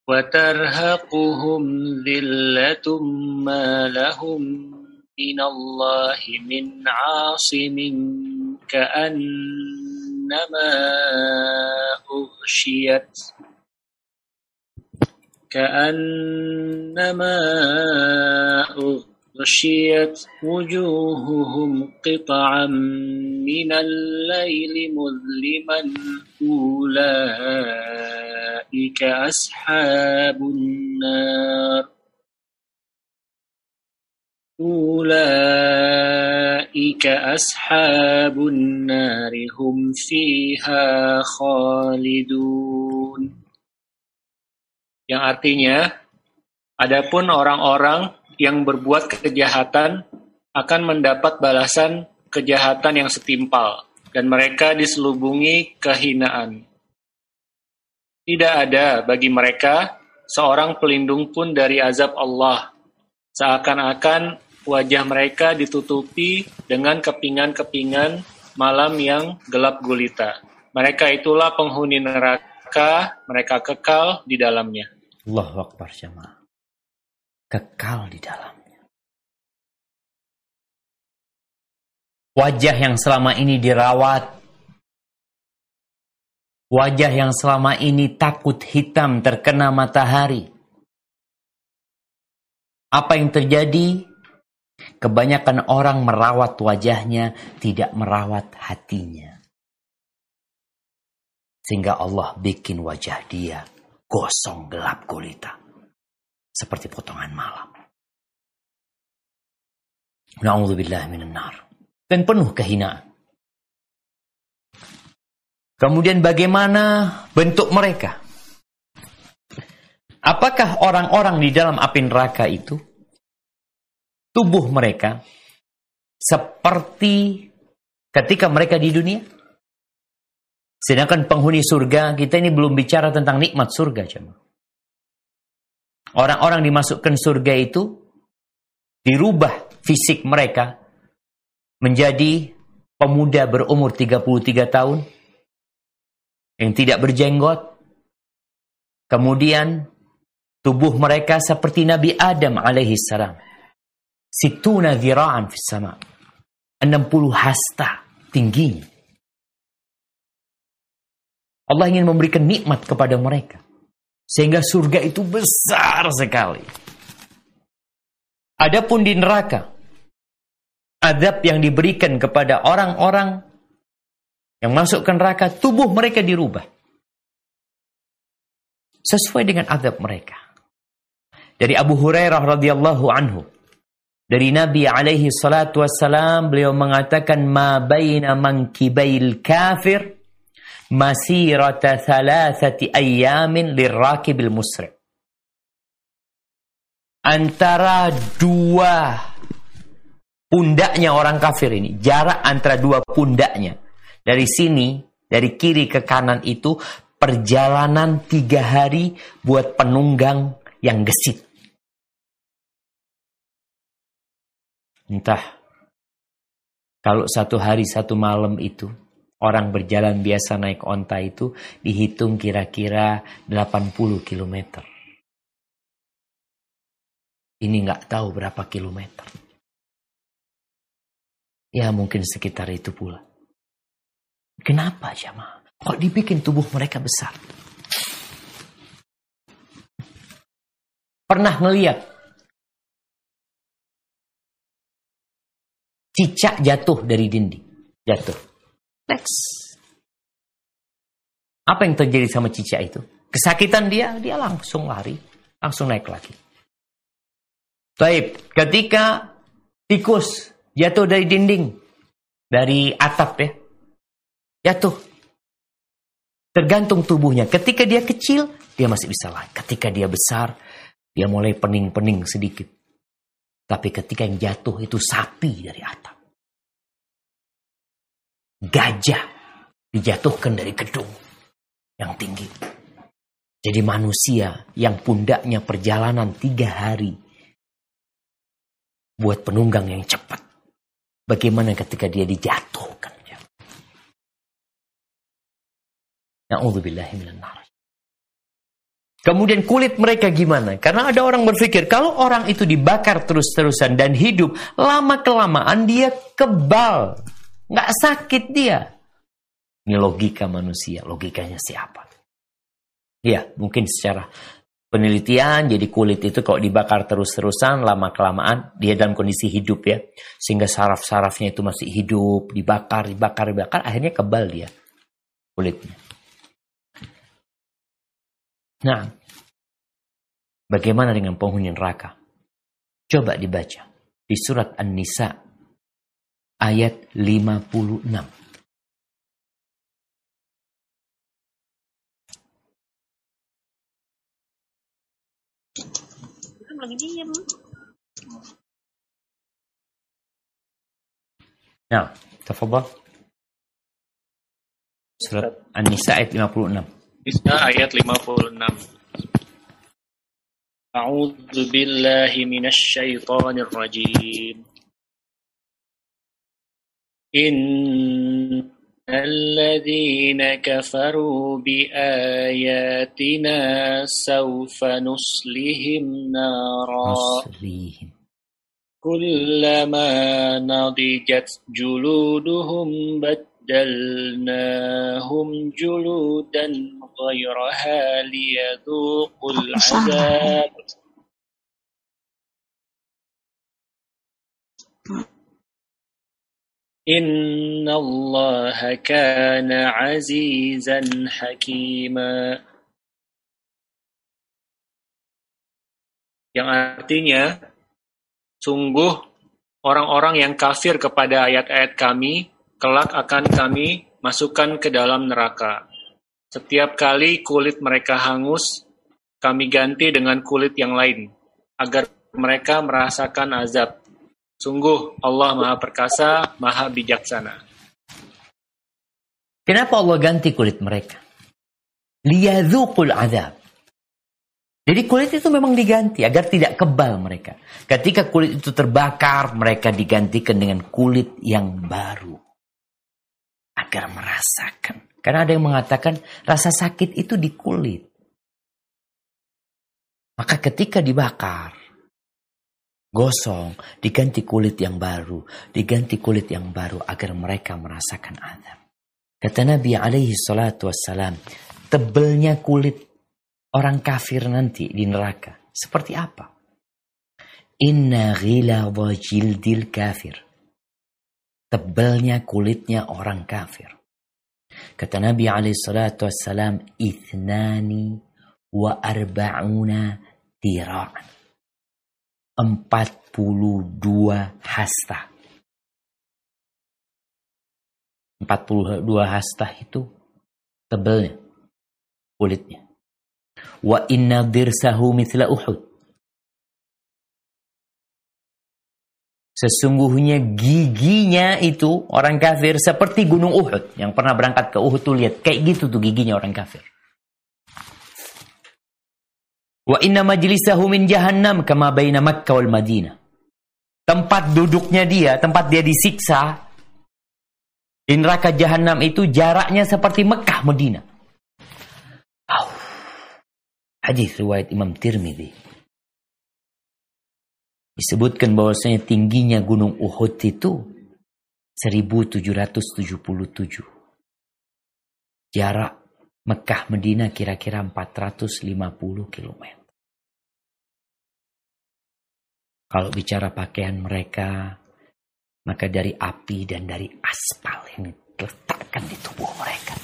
وترهقهم ذلة ما لهم من الله من عاصم كأنما أغشيت كأنما أغشيت وجوههم قطعا من الليل مظلما أولئك أصحاب النار أولئك أصحاب النار هم فيها خالدون yang artinya adapun orang-orang yang berbuat kejahatan akan mendapat balasan kejahatan yang setimpal dan mereka diselubungi kehinaan. Tidak ada bagi mereka seorang pelindung pun dari azab Allah. Seakan-akan wajah mereka ditutupi dengan kepingan-kepingan malam yang gelap gulita. Mereka itulah penghuni neraka, mereka kekal di dalamnya. Allah Akbar jemaah. Kekal di dalamnya. Wajah yang selama ini dirawat. Wajah yang selama ini takut hitam terkena matahari. Apa yang terjadi? Kebanyakan orang merawat wajahnya, tidak merawat hatinya. Sehingga Allah bikin wajah dia gosong gelap gulita. Seperti potongan malam. Na'udzubillah nar. Dan penuh kehinaan. Kemudian bagaimana bentuk mereka? Apakah orang-orang di dalam api neraka itu tubuh mereka seperti ketika mereka di dunia? Sedangkan penghuni surga, kita ini belum bicara tentang nikmat surga. Orang-orang dimasukkan surga itu dirubah fisik mereka menjadi pemuda berumur 33 tahun yang tidak berjenggot. Kemudian tubuh mereka seperti Nabi Adam alaihi salam. Situna zira'an fis sama. 60 hasta tingginya. Allah ingin memberikan nikmat kepada mereka. Sehingga surga itu besar sekali. Adapun di neraka, adab yang diberikan kepada orang-orang yang masuk ke neraka, tubuh mereka dirubah. Sesuai dengan adab mereka. Dari Abu Hurairah radhiyallahu anhu. Dari Nabi alaihi salatu wassalam, beliau mengatakan, Ma baina mankibail kafir masirata thalathati ayyamin lirrakibil musri. Antara dua pundaknya orang kafir ini, jarak antara dua pundaknya. Dari sini, dari kiri ke kanan itu, perjalanan tiga hari buat penunggang yang gesit. Entah, kalau satu hari satu malam itu, Orang berjalan biasa naik onta itu dihitung kira-kira 80 km. Ini nggak tahu berapa kilometer. Ya mungkin sekitar itu pula. Kenapa jamaah? Kok dibikin tubuh mereka besar? Pernah melihat cicak jatuh dari dinding. Jatuh. Next. Apa yang terjadi sama cicak itu? Kesakitan dia, dia langsung lari, langsung naik lagi. Baik, ketika tikus jatuh dari dinding, dari atap ya, jatuh. Tergantung tubuhnya. Ketika dia kecil, dia masih bisa lari. Ketika dia besar, dia mulai pening-pening sedikit. Tapi ketika yang jatuh itu sapi dari atap gajah dijatuhkan dari gedung yang tinggi. Jadi manusia yang pundaknya perjalanan tiga hari buat penunggang yang cepat. Bagaimana ketika dia dijatuhkan? Kemudian kulit mereka gimana? Karena ada orang berpikir kalau orang itu dibakar terus-terusan dan hidup lama-kelamaan dia kebal Nggak sakit dia. Ini logika manusia. Logikanya siapa? Ya, mungkin secara penelitian jadi kulit itu kalau dibakar terus-terusan lama kelamaan dia dalam kondisi hidup ya sehingga saraf-sarafnya itu masih hidup dibakar dibakar dibakar akhirnya kebal dia kulitnya nah bagaimana dengan penghuni neraka coba dibaca di surat An-Nisa ayat 56. Lagi diam. Nah, tafadhal. Surat An-Nisa ayat 56. Nisa ayat 56. A'udzu billahi minasy syaithanir rajim. إن الذين كفروا بآياتنا سوف نصلهم نارا كلما نضجت جلودهم بدلناهم جلودا غيرها ليذوقوا العذاب Inna Allah kana azizan hakima. Yang artinya, sungguh orang-orang yang kafir kepada ayat-ayat kami, kelak akan kami masukkan ke dalam neraka. Setiap kali kulit mereka hangus, kami ganti dengan kulit yang lain, agar mereka merasakan azab. Sungguh Allah Maha Perkasa, Maha Bijaksana. Kenapa Allah ganti kulit mereka? Liyadzuqul azab. Jadi kulit itu memang diganti agar tidak kebal mereka. Ketika kulit itu terbakar, mereka digantikan dengan kulit yang baru. Agar merasakan Karena ada yang mengatakan rasa sakit itu di kulit. Maka ketika dibakar, gosong, diganti kulit yang baru, diganti kulit yang baru agar mereka merasakan azab. Kata Nabi alaihi salatu wassalam, tebelnya kulit orang kafir nanti di neraka. Seperti apa? Inna ghiladha jildil kafir. Tebelnya kulitnya orang kafir. Kata Nabi alaihi salatu wassalam, ithnani wa arba'una tira'an. 42 hasta. 42 hasta itu tebelnya kulitnya. Wa inna dirsahu mithla Uhud. Sesungguhnya giginya itu orang kafir seperti gunung Uhud. Yang pernah berangkat ke Uhud tuh lihat. Kayak gitu tuh giginya orang kafir. Wa inna majlisahu min jahannam kama baina Makkah wal Madinah. Tempat duduknya dia, tempat dia disiksa di neraka jahanam itu jaraknya seperti Mekah Madinah. Oh. Hadis riwayat Imam Tirmidzi. Disebutkan bahwasanya tingginya gunung Uhud itu 1777. Jarak Mekah Medina kira-kira 450 km. Kalau bicara pakaian mereka, maka dari api dan dari aspal yang diletakkan di tubuh mereka.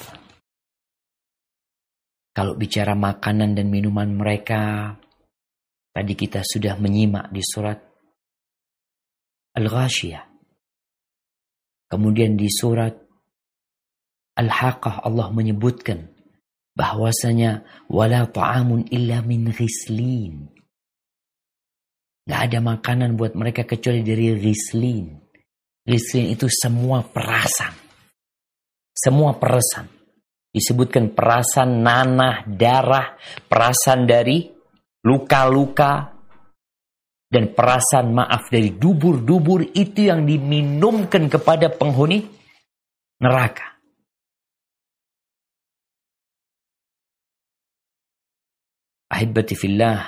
Kalau bicara makanan dan minuman mereka, Tadi kita sudah menyimak di surat Al-Ghashiyah. Kemudian di surat Al-Haqqah Allah menyebutkan bahwasanya wala ta'amun illa min ghislin. Gak ada makanan buat mereka kecuali dari ghislin. Ghislin itu semua perasan. Semua perasan. Disebutkan perasan nanah, darah, perasan dari luka-luka, dan perasaan maaf dari dubur-dubur itu yang diminumkan kepada penghuni neraka. Ahibati fillah.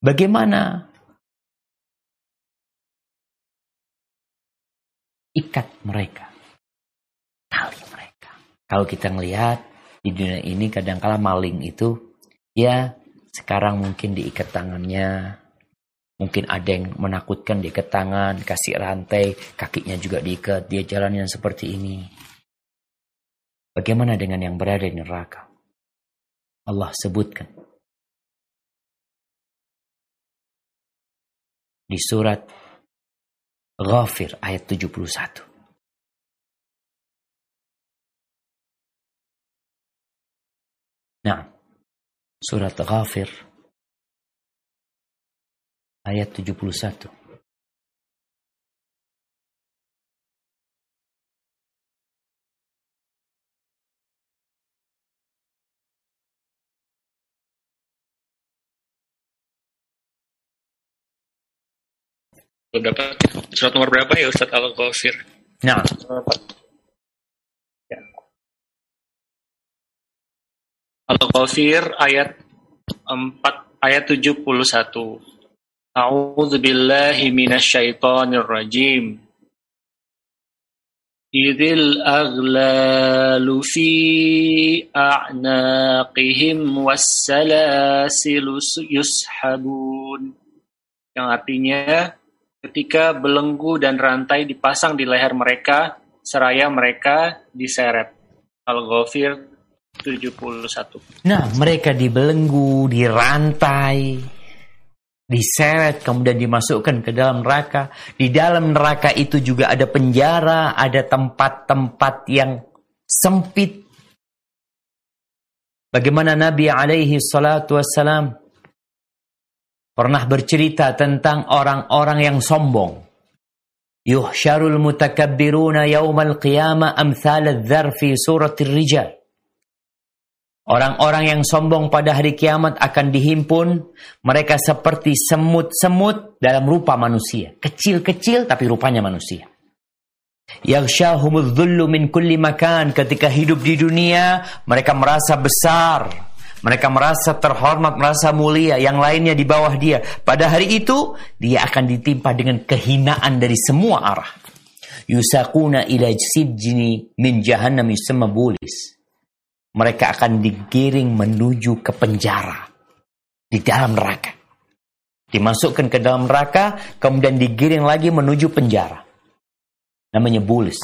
Bagaimana ikat mereka? Tali mereka. Kalau kita melihat di dunia ini kadangkala maling itu ya sekarang mungkin diikat tangannya. Mungkin ada yang menakutkan diikat tangan kasih rantai kakinya juga diikat dia jalan yang seperti ini. Bagaimana dengan yang berada di neraka? Allah sebutkan. Di surat Ghafir ayat 71 Nah, surat Ghafir ayat 71. Berapa? Surat nomor berapa ya Ustaz Al-Ghafir? Nah, Al-Ghafir ayat 4 ayat 71. A'udzu billahi minasyaitonir rajim. Idil aghlalu fi a'naqihim wassalasil yushabun. Yang artinya ketika belenggu dan rantai dipasang di leher mereka seraya mereka diseret. Al-Ghafir 71. Nah, mereka dibelenggu, dirantai, diseret, kemudian dimasukkan ke dalam neraka. Di dalam neraka itu juga ada penjara, ada tempat-tempat yang sempit. Bagaimana Nabi alaihi salatu wassalam pernah bercerita tentang orang-orang yang sombong. Yuhsyarul mutakabbiruna yawmal qiyamah amthal al-dhar fi surat rijal Orang-orang yang sombong pada hari kiamat akan dihimpun. Mereka seperti semut-semut dalam rupa manusia. Kecil-kecil tapi rupanya manusia. Min kulli makan. Ketika hidup di dunia, mereka merasa besar. Mereka merasa terhormat, merasa mulia. Yang lainnya di bawah dia. Pada hari itu, dia akan ditimpa dengan kehinaan dari semua arah. Yusakuna ila min jahannam bulis. Mereka akan digiring menuju ke penjara. Di dalam neraka. Dimasukkan ke dalam neraka, kemudian digiring lagi menuju penjara namanya bulis.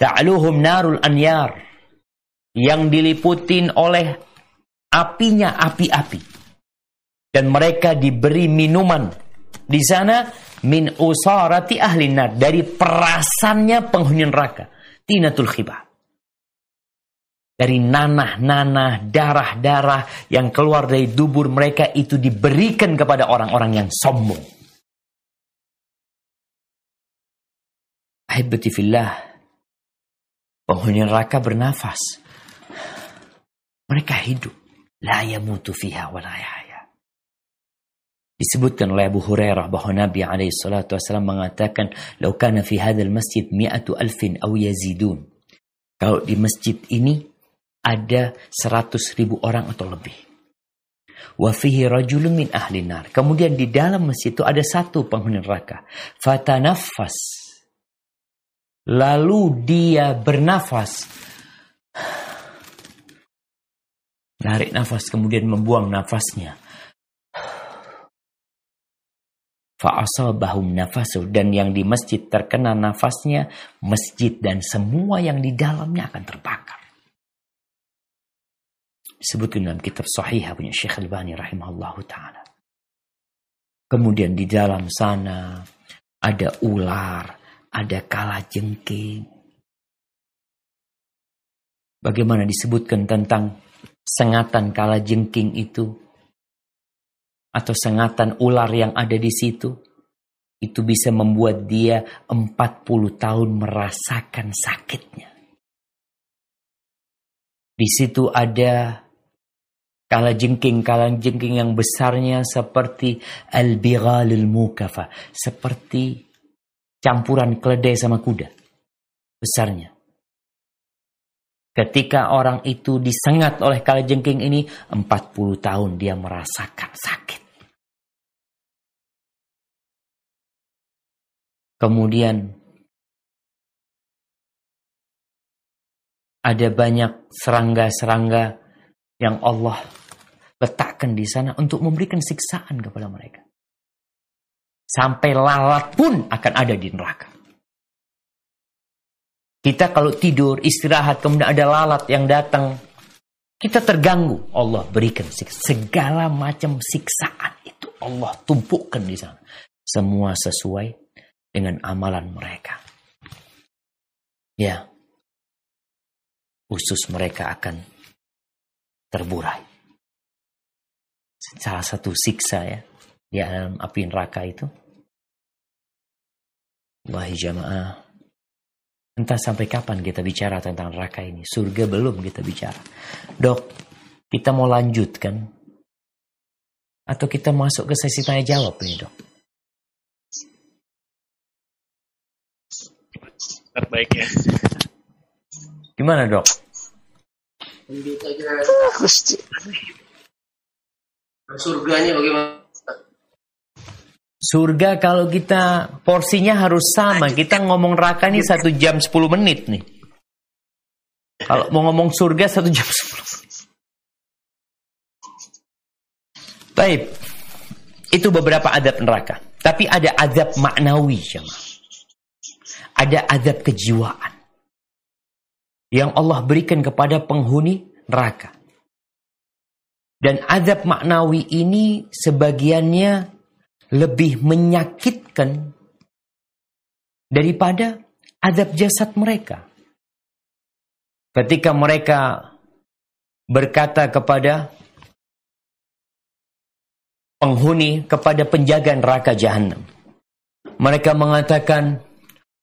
Ta'luhum narul anyar yang diliputin oleh apinya api-api. Dan mereka diberi minuman di sana min usarati ahli nar dari perasannya penghuni neraka. Tinatul khibah. Dari nanah-nanah, darah-darah yang keluar dari dubur mereka itu diberikan kepada orang-orang yang sombong. Ahibati fillah. Penghuni neraka bernafas. Mereka hidup. La yamutu fiha wa la yahya. Disebutkan oleh Abu Hurairah bahwa Nabi alaihi wasallam mengatakan, "Lau kana fi hadzal masjid mi'atu alfin aw yazidun." Kalau di masjid ini ada seratus ribu orang atau lebih. Wa fihi rajulun min. Kemudian di dalam masjid itu ada satu penghuni neraka. Fatanaffas Lalu dia bernafas. Narik nafas kemudian membuang nafasnya. Fa'asabahum nafasu. Dan yang di masjid terkena nafasnya, masjid dan semua yang di dalamnya akan terbakar. Disebutkan dalam kitab sahih punya Syekh Al-Bani rahimahullah ta'ala. Kemudian di dalam sana ada ular, ada kala jengking. Bagaimana disebutkan tentang sengatan kala jengking itu? Atau sengatan ular yang ada di situ? Itu bisa membuat dia 40 tahun merasakan sakitnya. Di situ ada kala jengking, kala jengking yang besarnya seperti al-bighalil mukafa, seperti campuran keledai sama kuda. Besarnya. Ketika orang itu disengat oleh kalajengking ini, 40 tahun dia merasakan sakit. Kemudian ada banyak serangga-serangga yang Allah letakkan di sana untuk memberikan siksaan kepada mereka. Sampai lalat pun akan ada di neraka. Kita kalau tidur, istirahat, kemudian ada lalat yang datang. Kita terganggu. Allah berikan segala macam siksaan itu. Allah tumpukkan di sana. Semua sesuai dengan amalan mereka. Ya. Usus mereka akan terburai. Salah satu siksa ya di dalam api neraka itu. Wahai jamaah, entah sampai kapan kita bicara tentang neraka ini. Surga belum kita bicara. Dok, kita mau lanjutkan? Atau kita masuk ke sesi tanya jawab ini dok? Terbaik ya. Gimana dok? Surganya bagaimana? Surga kalau kita porsinya harus sama. Kita ngomong neraka ini satu jam 10 menit nih. Kalau mau ngomong surga satu jam 10 menit. Baik. Itu beberapa adab neraka. Tapi ada adab maknawi. Jemaah. Ada adab kejiwaan. Yang Allah berikan kepada penghuni neraka. Dan adab maknawi ini sebagiannya lebih menyakitkan daripada adab jasad mereka. Ketika mereka berkata kepada penghuni, kepada penjaga neraka jahanam. Mereka mengatakan,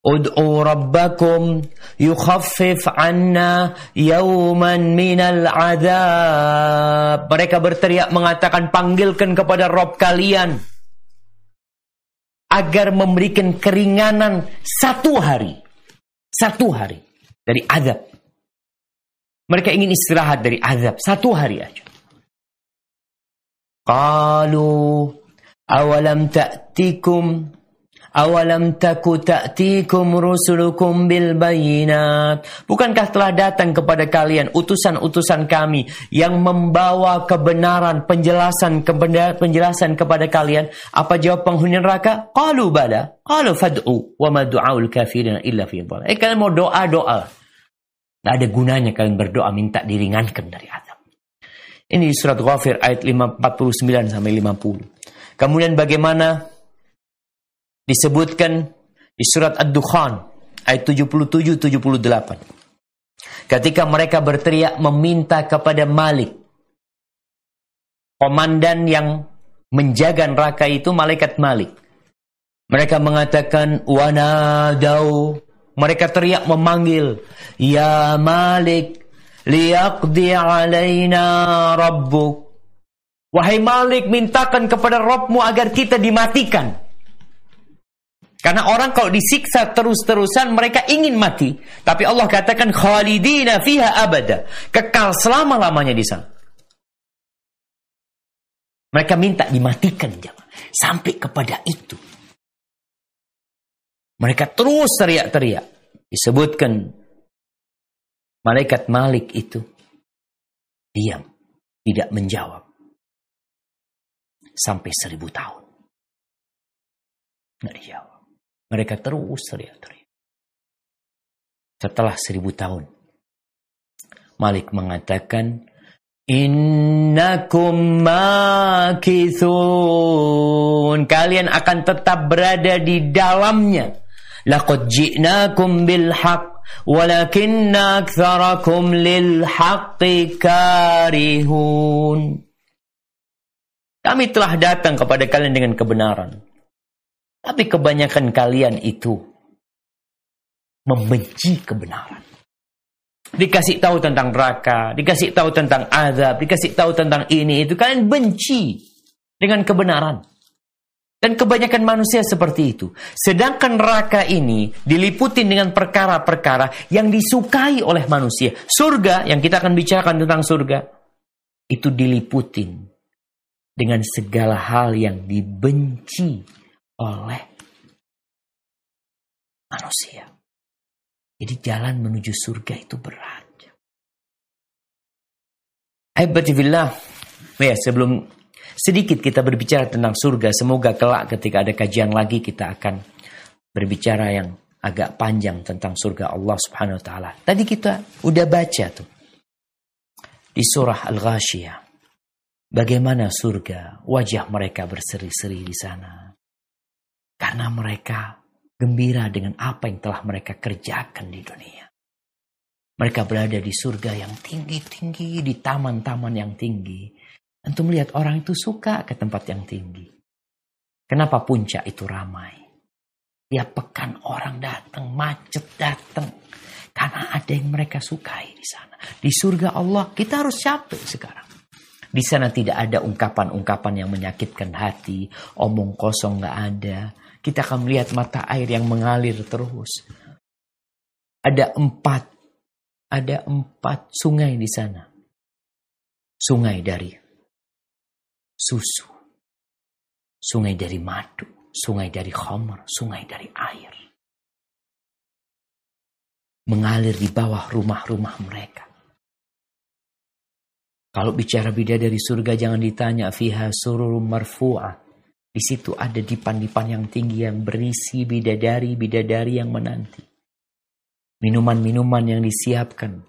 Ud'u rabbakum yukhaffif anna yawman minal adab. Mereka berteriak mengatakan, panggilkan kepada Rob kalian agar memberikan keringanan satu hari Satu hari dari azab. Mereka ingin istirahat dari azab satu hari aja. Qalu awalam ta'tikum awalam taku ta'tikum rusulukum bil bayinat. Bukankah telah datang kepada kalian utusan-utusan kami yang membawa kebenaran penjelasan penjelasan kepada kalian? Apa jawab penghuni neraka? Qalu bala. Qalu fad'u wa ma du'aul kafirin illa fi dhal eh kalian mau doa doa. Tidak ada gunanya kalian berdoa minta diringankan dari azab. Ini surat Ghafir ayat 49 sampai 50. Kemudian bagaimana disebutkan di surat Ad-Dukhan ayat 77 78. Ketika mereka berteriak meminta kepada Malik komandan yang menjaga neraka itu malaikat Malik. Mereka mengatakan wanadau mereka teriak memanggil ya Malik liyaqdi alaina rabbuk. Wahai Malik, mintakan kepada Rabbmu agar kita dimatikan. Karena orang kalau disiksa terus-terusan mereka ingin mati. Tapi Allah katakan khalidina fiha abada. Kekal selama-lamanya di sana. Mereka minta dimatikan jangan. Sampai kepada itu. Mereka terus teriak-teriak. Disebutkan Malaikat Malik itu diam, tidak menjawab. Sampai seribu tahun. Nggak dijawab. Mereka terus teriak-teriak. Setelah seribu tahun, Malik mengatakan, Innakum makithun. Kalian akan tetap berada di dalamnya. Laqad ji'nakum bilhaq. walakinna aktharakum lilhaqi karihun. Kami telah datang kepada kalian dengan kebenaran. Tapi kebanyakan kalian itu membenci kebenaran. Dikasih tahu tentang neraka, dikasih tahu tentang azab, dikasih tahu tentang ini itu kalian benci dengan kebenaran. Dan kebanyakan manusia seperti itu. Sedangkan neraka ini diliputi dengan perkara-perkara yang disukai oleh manusia. Surga, yang kita akan bicarakan tentang surga, itu diliputi dengan segala hal yang dibenci oleh manusia. Jadi jalan menuju surga itu berat. Aibatifillah. Ya, sebelum Sedikit kita berbicara tentang surga. Semoga kelak ketika ada kajian lagi kita akan berbicara yang agak panjang tentang surga Allah Subhanahu wa taala. Tadi kita udah baca tuh di surah Al-Ghasyiyah. Bagaimana surga, wajah mereka berseri-seri di sana. Karena mereka gembira dengan apa yang telah mereka kerjakan di dunia. Mereka berada di surga yang tinggi-tinggi, di taman-taman yang tinggi. Untuk melihat orang itu suka ke tempat yang tinggi. Kenapa puncak itu ramai? Ya pekan orang datang, macet datang. Karena ada yang mereka sukai di sana. Di surga Allah kita harus capek sekarang. Di sana tidak ada ungkapan-ungkapan yang menyakitkan hati. Omong kosong nggak ada. Kita akan melihat mata air yang mengalir terus. Ada empat, ada empat sungai di sana. Sungai dari susu, sungai dari madu, sungai dari khamr, sungai dari air. Mengalir di bawah rumah-rumah mereka. Kalau bicara bidadari surga jangan ditanya fiha sururum marfu'ah. Di situ ada dipan-dipan yang tinggi yang berisi bidadari-bidadari yang menanti. Minuman-minuman yang disiapkan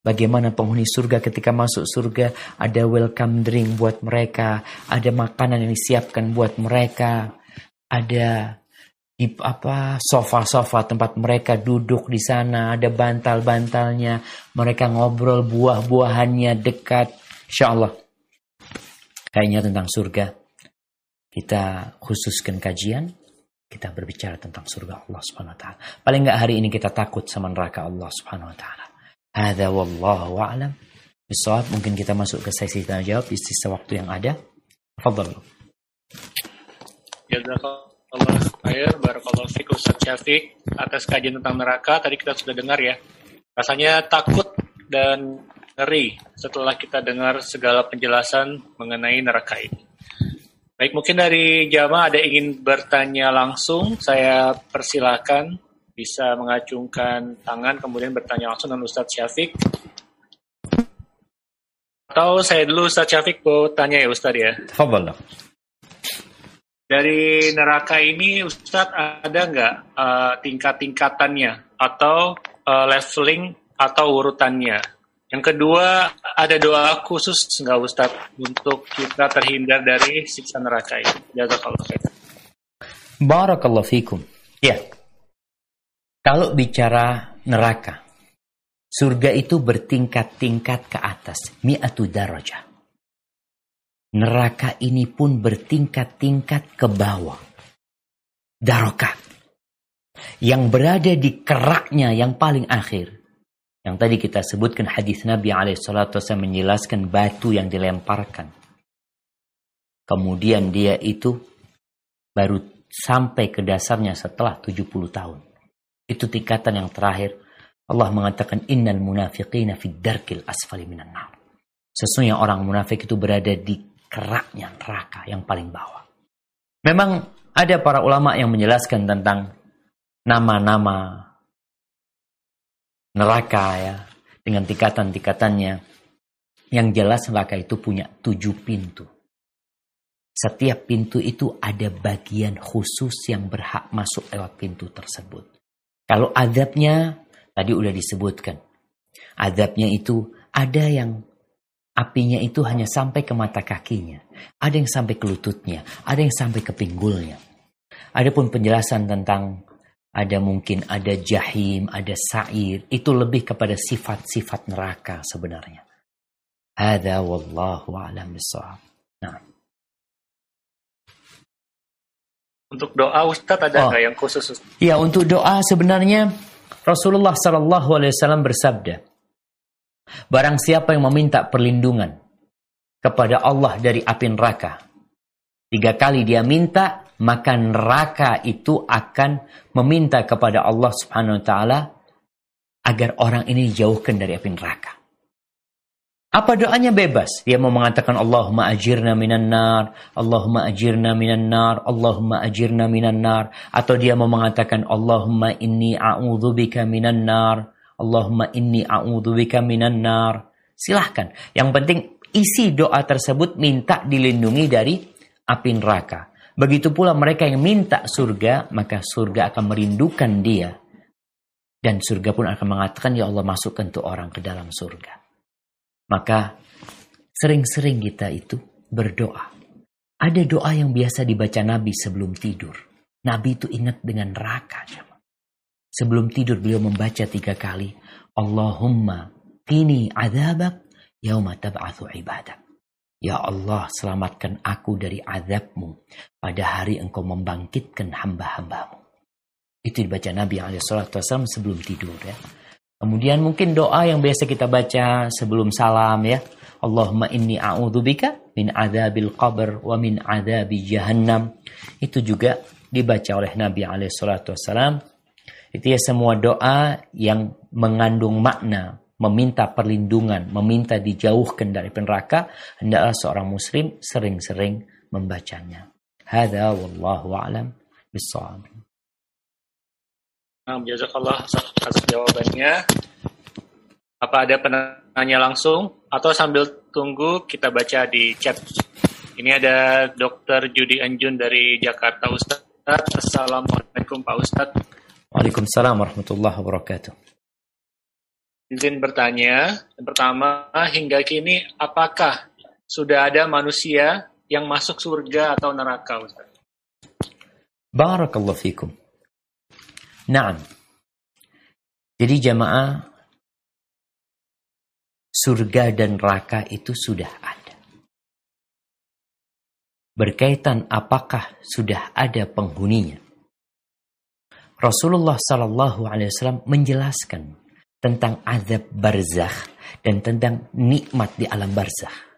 Bagaimana penghuni surga ketika masuk surga ada welcome drink buat mereka, ada makanan yang disiapkan buat mereka, ada di apa sofa-sofa tempat mereka duduk di sana, ada bantal-bantalnya, mereka ngobrol buah-buahannya dekat. Insya Allah, kayaknya tentang surga kita khususkan kajian, kita berbicara tentang surga Allah Subhanahu Wa Taala. Paling nggak hari ini kita takut sama neraka Allah Subhanahu Wa Taala. Hada wallahu a'lam. Bisawab mungkin kita masuk ke sesi tanya jawab di sisa waktu yang ada. Fadal. Jazakallah Allah khair, barakallahu fiik Ustaz Syafiq atas kajian tentang neraka tadi kita sudah dengar ya. Rasanya takut dan ngeri setelah kita dengar segala penjelasan mengenai neraka ini. Baik, mungkin dari jamaah ada ingin bertanya langsung, saya persilakan bisa mengacungkan tangan kemudian bertanya langsung dengan Ustadz Syafiq. Atau saya dulu Ustadz Syafiq mau tanya ya Ustadz ya. Tafadhal. Dari neraka ini Ustadz ada nggak uh, tingkat-tingkatannya atau uh, leveling atau urutannya? Yang kedua, ada doa khusus nggak Ustadz untuk kita terhindar dari siksa neraka ini? Jazakallah khair. Barakallahu fikum. Ya. Kalau bicara neraka, surga itu bertingkat-tingkat ke atas, mi'atu darajah. Neraka ini pun bertingkat-tingkat ke bawah. Darokat. Yang berada di keraknya yang paling akhir. Yang tadi kita sebutkan hadis Nabi alaihissalatu menjelaskan batu yang dilemparkan. Kemudian dia itu baru sampai ke dasarnya setelah 70 tahun. Itu tingkatan yang terakhir. Allah mengatakan innal munafiqina fid darkil asfali minan nar. Sesungguhnya orang munafik itu berada di keraknya neraka yang paling bawah. Memang ada para ulama yang menjelaskan tentang nama-nama neraka ya dengan tingkatan-tingkatannya. Yang jelas neraka itu punya tujuh pintu. Setiap pintu itu ada bagian khusus yang berhak masuk lewat pintu tersebut. Kalau adabnya tadi udah disebutkan. Adabnya itu ada yang apinya itu hanya sampai ke mata kakinya. Ada yang sampai ke lututnya. Ada yang sampai ke pinggulnya. Adapun penjelasan tentang ada mungkin ada jahim, ada sa'ir. Itu lebih kepada sifat-sifat neraka sebenarnya. Hada wallahu a'lam bissawab. Nah. Untuk doa Ustadz ada Oh. yang khusus? Ustadz? Ya, untuk doa sebenarnya Rasulullah Shallallahu alaihi wasallam bersabda, Barang siapa yang meminta perlindungan kepada Allah dari api neraka, tiga kali dia minta, maka neraka itu akan meminta kepada Allah Subhanahu wa taala agar orang ini dijauhkan dari api neraka. Apa doanya bebas? Dia mau mengatakan Allahumma ajirna minan nar, Allahumma ajirna minan nar, Allahumma ajirna minan nar. Atau dia mau mengatakan Allahumma inni a'udzubika minan nar, Allahumma inni a'udzubika minan nar. Silahkan. Yang penting isi doa tersebut minta dilindungi dari api neraka. Begitu pula mereka yang minta surga, maka surga akan merindukan dia. Dan surga pun akan mengatakan, Ya Allah masukkan tuh orang ke dalam surga. Maka sering-sering kita itu berdoa. Ada doa yang biasa dibaca Nabi sebelum tidur. Nabi itu ingat dengan neraka. Sebelum tidur beliau membaca tiga kali. Allahumma qini azabak yauma tab'athu ibadak. Ya Allah selamatkan aku dari azabmu pada hari engkau membangkitkan hamba-hambamu. Itu dibaca Nabi SAW sebelum tidur ya. Kemudian mungkin doa yang biasa kita baca sebelum salam ya. Allahumma inni a'udzubika min adzabil qabr wa min adzabi jahannam. Itu juga dibaca oleh Nabi SAW. Itu ya semua doa yang mengandung makna meminta perlindungan, meminta dijauhkan dari neraka, hendaklah seorang muslim sering-sering membacanya. Hada wallahu a'lam bissawab. Nah, jazakallah atas jawabannya. Apa ada penanya langsung atau sambil tunggu kita baca di chat. Ini ada Dr. Judi Anjun dari Jakarta Ustaz. Assalamualaikum Pak Ustadz. Waalaikumsalam warahmatullahi wabarakatuh. Izin bertanya, yang pertama, hingga kini apakah sudah ada manusia yang masuk surga atau neraka, Ustaz? Barakallahu fikum. Naam. Jadi jamaah surga dan neraka itu sudah ada. Berkaitan apakah sudah ada penghuninya? Rasulullah Sallallahu Alaihi Wasallam menjelaskan tentang azab barzakh dan tentang nikmat di alam barzakh.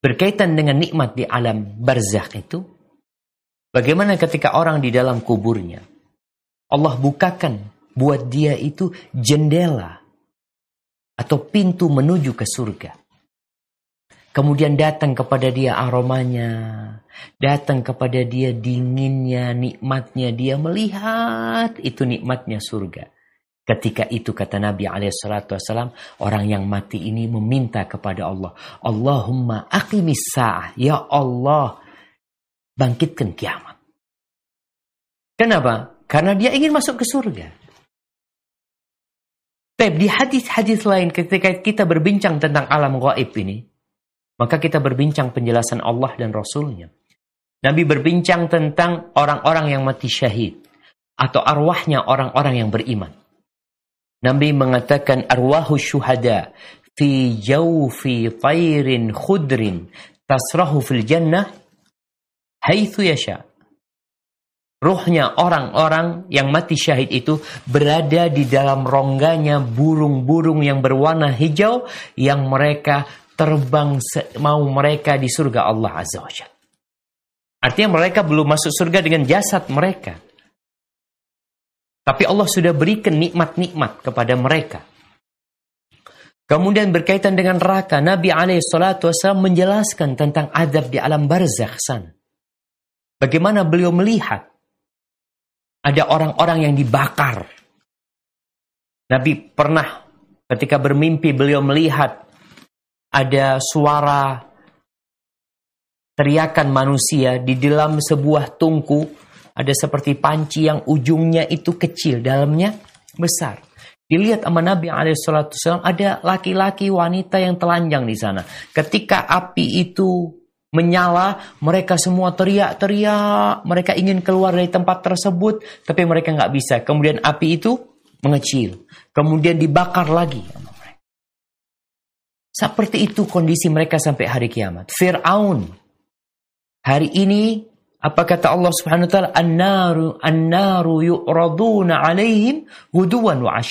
berkaitan dengan nikmat di alam barzakh itu, bagaimana ketika orang di dalam kuburnya, Allah bukakan buat dia itu jendela atau pintu menuju ke surga. Kemudian datang kepada dia aromanya, datang kepada dia dinginnya, nikmatnya, dia melihat itu nikmatnya surga. Ketika itu kata Nabi SAW, orang yang mati ini meminta kepada Allah, Allahumma aqimis sa'ah, ya Allah, bangkitkan kiamat. Kenapa? Karena dia ingin masuk ke surga. Tapi di hadis-hadis lain ketika kita berbincang tentang alam gaib ini, maka kita berbincang penjelasan Allah dan Rasulnya. Nabi berbincang tentang orang-orang yang mati syahid atau arwahnya orang-orang yang beriman. Nabi mengatakan arwahu syuhada fi jawfi tayrin khudrin tasrahu fil jannah haitsu yasha. Ruhnya orang-orang yang mati syahid itu berada di dalam rongganya burung-burung yang berwarna hijau yang mereka terbang mau mereka di surga Allah Azza wa Artinya mereka belum masuk surga dengan jasad mereka. Tapi Allah sudah berikan nikmat-nikmat kepada mereka. Kemudian berkaitan dengan neraka, Nabi SAW menjelaskan tentang adab di alam barzakh sana. Bagaimana beliau melihat ada orang-orang yang dibakar. Nabi pernah ketika bermimpi beliau melihat ada suara teriakan manusia di dalam sebuah tungku ada seperti panci yang ujungnya itu kecil, dalamnya besar. Dilihat sama Nabi SAW ada laki-laki wanita yang telanjang di sana. Ketika api itu menyala, mereka semua teriak-teriak, mereka ingin keluar dari tempat tersebut, tapi mereka nggak bisa. Kemudian api itu mengecil, kemudian dibakar lagi. Seperti itu kondisi mereka sampai hari kiamat. Fir'aun hari ini apa kata Allah Subhanahu wa taala? An-naru an-naru yu'raduna 'alaihim guduwan wa.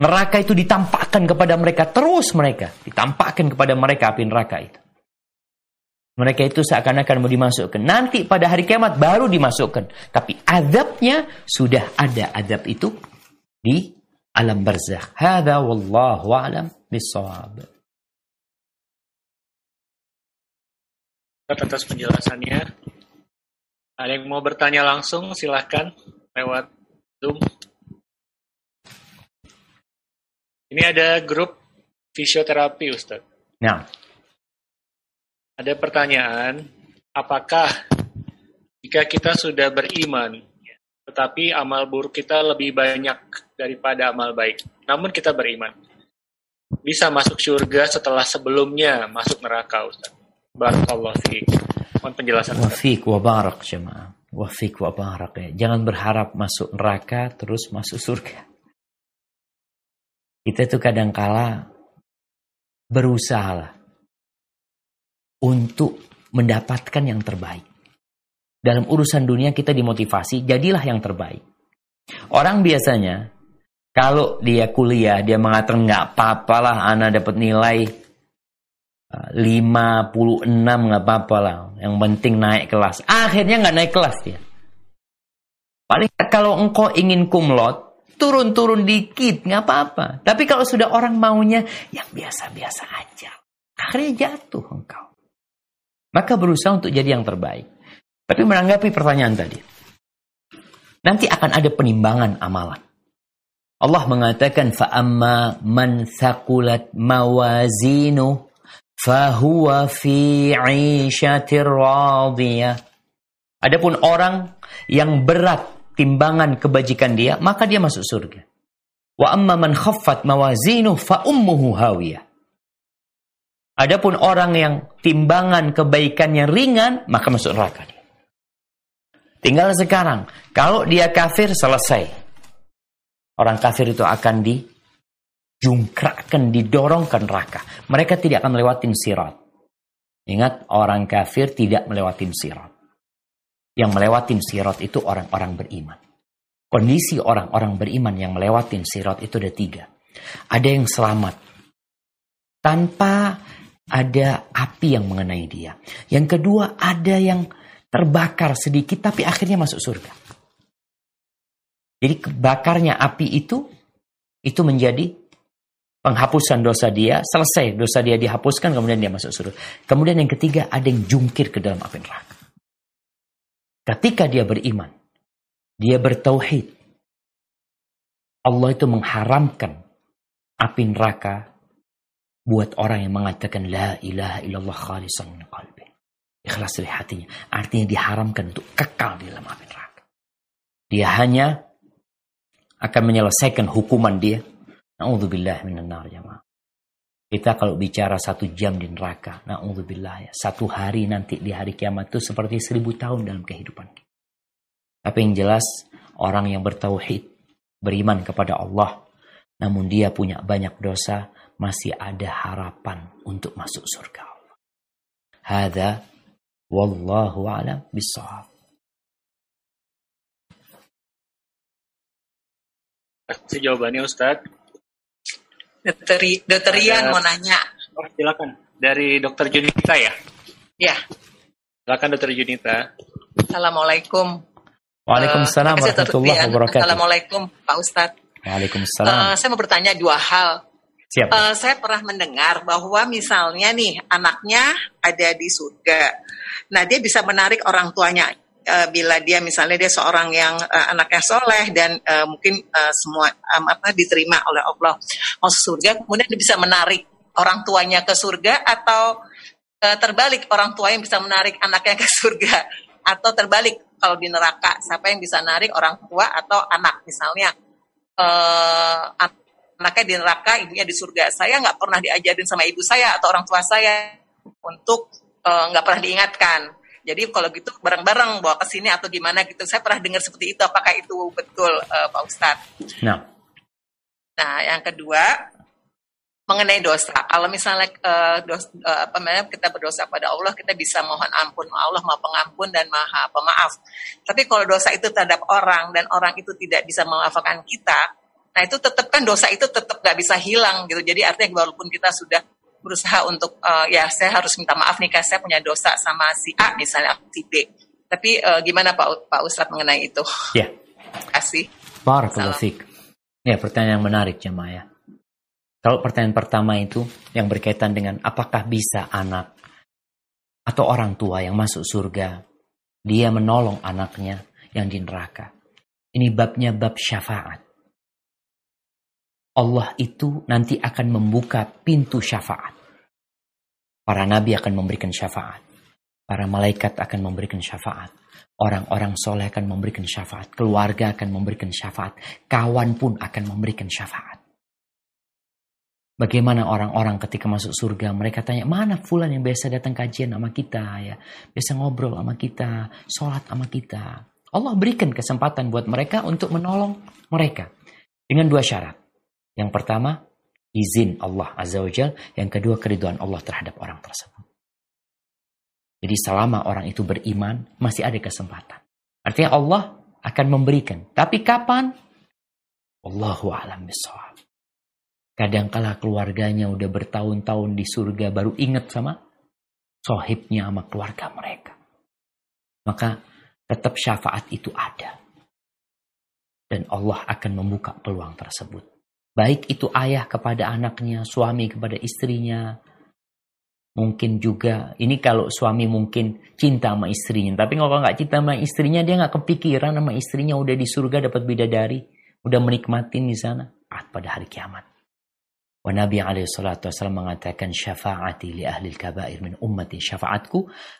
Neraka itu ditampakkan kepada mereka terus mereka ditampakkan kepada mereka api neraka itu. Mereka itu seakan-akan mau dimasukkan. Nanti pada hari kiamat baru dimasukkan. Tapi azabnya sudah ada azab itu di alam barzakh. Hada wallahu a'lam bissawab. atas penjelasannya. Ada yang mau bertanya langsung silahkan lewat Zoom. Ini ada grup fisioterapi, Ustaz. Nah. Ada pertanyaan, apakah jika kita sudah beriman, tetapi amal buruk kita lebih banyak daripada amal baik, namun kita beriman, bisa masuk surga setelah sebelumnya masuk neraka, Ustaz? Barakallah fiik. Mohon penjelasan. Wafik wa barak jemaah. Wafik wa barak ya. Jangan berharap masuk neraka terus masuk surga. Kita tuh kadang kala berusaha untuk mendapatkan yang terbaik. Dalam urusan dunia kita dimotivasi, jadilah yang terbaik. Orang biasanya, kalau dia kuliah, dia mengatakan nggak apa-apa lah, anak dapat nilai 56 nggak apa-apa lah. Yang penting naik kelas. Akhirnya nggak naik kelas dia. Paling kalau engkau ingin kumlot, turun-turun dikit, nggak apa-apa. Tapi kalau sudah orang maunya yang biasa-biasa aja, akhirnya jatuh engkau. Maka berusaha untuk jadi yang terbaik. Tapi menanggapi pertanyaan tadi, nanti akan ada penimbangan amalan. Allah mengatakan fa'amma man thaqulat mawazinu fahuwa fi 'ishatir radiyah. Adapun orang yang berat timbangan kebajikan dia, maka dia masuk surga. Wa amma man khaffat mawazinu fa ummuhu hawiyah. Adapun orang yang timbangan kebaikannya ringan, maka masuk neraka dia. Tinggal sekarang, kalau dia kafir selesai. Orang kafir itu akan dijungkrakkan, didorong ke neraka. Mereka tidak akan melewati sirat. Ingat, orang kafir tidak melewati sirat. Yang melewati sirat itu orang-orang beriman. Kondisi orang-orang beriman yang melewati sirat itu ada tiga. Ada yang selamat. Tanpa ada api yang mengenai dia. Yang kedua, ada yang terbakar sedikit tapi akhirnya masuk surga. Jadi kebakarnya api itu itu menjadi penghapusan dosa dia, selesai dosa dia dihapuskan kemudian dia masuk surga. Kemudian yang ketiga ada yang jungkir ke dalam api neraka. Ketika dia beriman, dia bertauhid. Allah itu mengharamkan api neraka buat orang yang mengatakan la ilaha illallah khalisan min qalbi. Ikhlas dari hatinya. Artinya diharamkan untuk kekal di dalam api neraka. Dia hanya akan menyelesaikan hukuman dia. Na'udzubillah minan nar jamaah. Kita kalau bicara satu jam di neraka, na'udzubillah ya. Satu hari nanti di hari kiamat itu seperti seribu tahun dalam kehidupan Tapi yang jelas, orang yang bertauhid, beriman kepada Allah, namun dia punya banyak dosa, masih ada harapan untuk masuk surga Allah. Hada wallahu a'lam bissawab. Kasih jawabannya Ustaz. Dokter, Dokter Ian mau nanya. Oh, silakan. Dari Dokter Junita ya? Ya, Silakan Dokter Junita. Assalamualaikum. Waalaikumsalam Dr. warahmatullahi wabarakatuh. Assalamualaikum Pak Ustadz. Waalaikumsalam. Eh, saya mau bertanya dua hal. Siap. Eh, saya pernah mendengar bahwa misalnya nih anaknya ada di surga. Nah dia bisa menarik orang tuanya eh, bila dia misalnya dia seorang yang eh, anaknya soleh dan eh, mungkin eh, semua em, apa diterima oleh Allah masuk surga. Kemudian dia bisa menarik orang tuanya ke surga atau eh, terbalik orang tua yang bisa menarik anaknya ke surga atau terbalik kalau di neraka siapa yang bisa narik orang tua atau anak misalnya eh, anaknya di neraka, ibunya di surga. Saya nggak pernah diajarin sama ibu saya atau orang tua saya untuk eh, nggak pernah diingatkan. Jadi kalau gitu bareng-bareng bawa ke sini atau gimana gitu. Saya pernah dengar seperti itu. Apakah itu betul eh, Pak Ustadz? Nah, Nah, yang kedua mengenai dosa. Kalau misalnya eh, dos- eh, apa namanya kita berdosa pada Allah, kita bisa mohon ampun Allah Maha Pengampun dan Maha Pemaaf. Tapi kalau dosa itu terhadap orang dan orang itu tidak bisa memaafkan kita, nah itu tetap kan dosa itu tetap nggak bisa hilang gitu. Jadi artinya walaupun kita sudah berusaha untuk eh, ya saya harus minta maaf nih karena saya punya dosa sama si A misalnya si B. Tapi eh, gimana Pak Pak Ustadz mengenai itu? ya. Terima kasih. Barakallahu. Ya, pertanyaan yang menarik jemaah ya. Kalau pertanyaan pertama itu yang berkaitan dengan apakah bisa anak atau orang tua yang masuk surga dia menolong anaknya yang di neraka. Ini babnya bab syafaat. Allah itu nanti akan membuka pintu syafaat. Para nabi akan memberikan syafaat. Para malaikat akan memberikan syafaat. Orang-orang soleh akan memberikan syafaat. Keluarga akan memberikan syafaat. Kawan pun akan memberikan syafaat. Bagaimana orang-orang ketika masuk surga mereka tanya mana fulan yang biasa datang kajian sama kita ya biasa ngobrol sama kita sholat sama kita Allah berikan kesempatan buat mereka untuk menolong mereka dengan dua syarat yang pertama izin Allah azza wajal yang kedua keriduan Allah terhadap orang tersebut jadi selama orang itu beriman masih ada kesempatan artinya Allah akan memberikan tapi kapan Allahu a'lam bishawab Kadangkala keluarganya udah bertahun-tahun di surga baru ingat sama sohibnya sama keluarga mereka. Maka tetap syafaat itu ada. Dan Allah akan membuka peluang tersebut. Baik itu ayah kepada anaknya, suami kepada istrinya. Mungkin juga, ini kalau suami mungkin cinta sama istrinya. Tapi kalau nggak cinta sama istrinya, dia nggak kepikiran sama istrinya udah di surga dapat bidadari. Udah menikmatin di sana. Ah, pada hari kiamat. Wa Nabi alaihi salatu wasallam mengatakan syafaati li ahli kabair min ummati. Syafaatku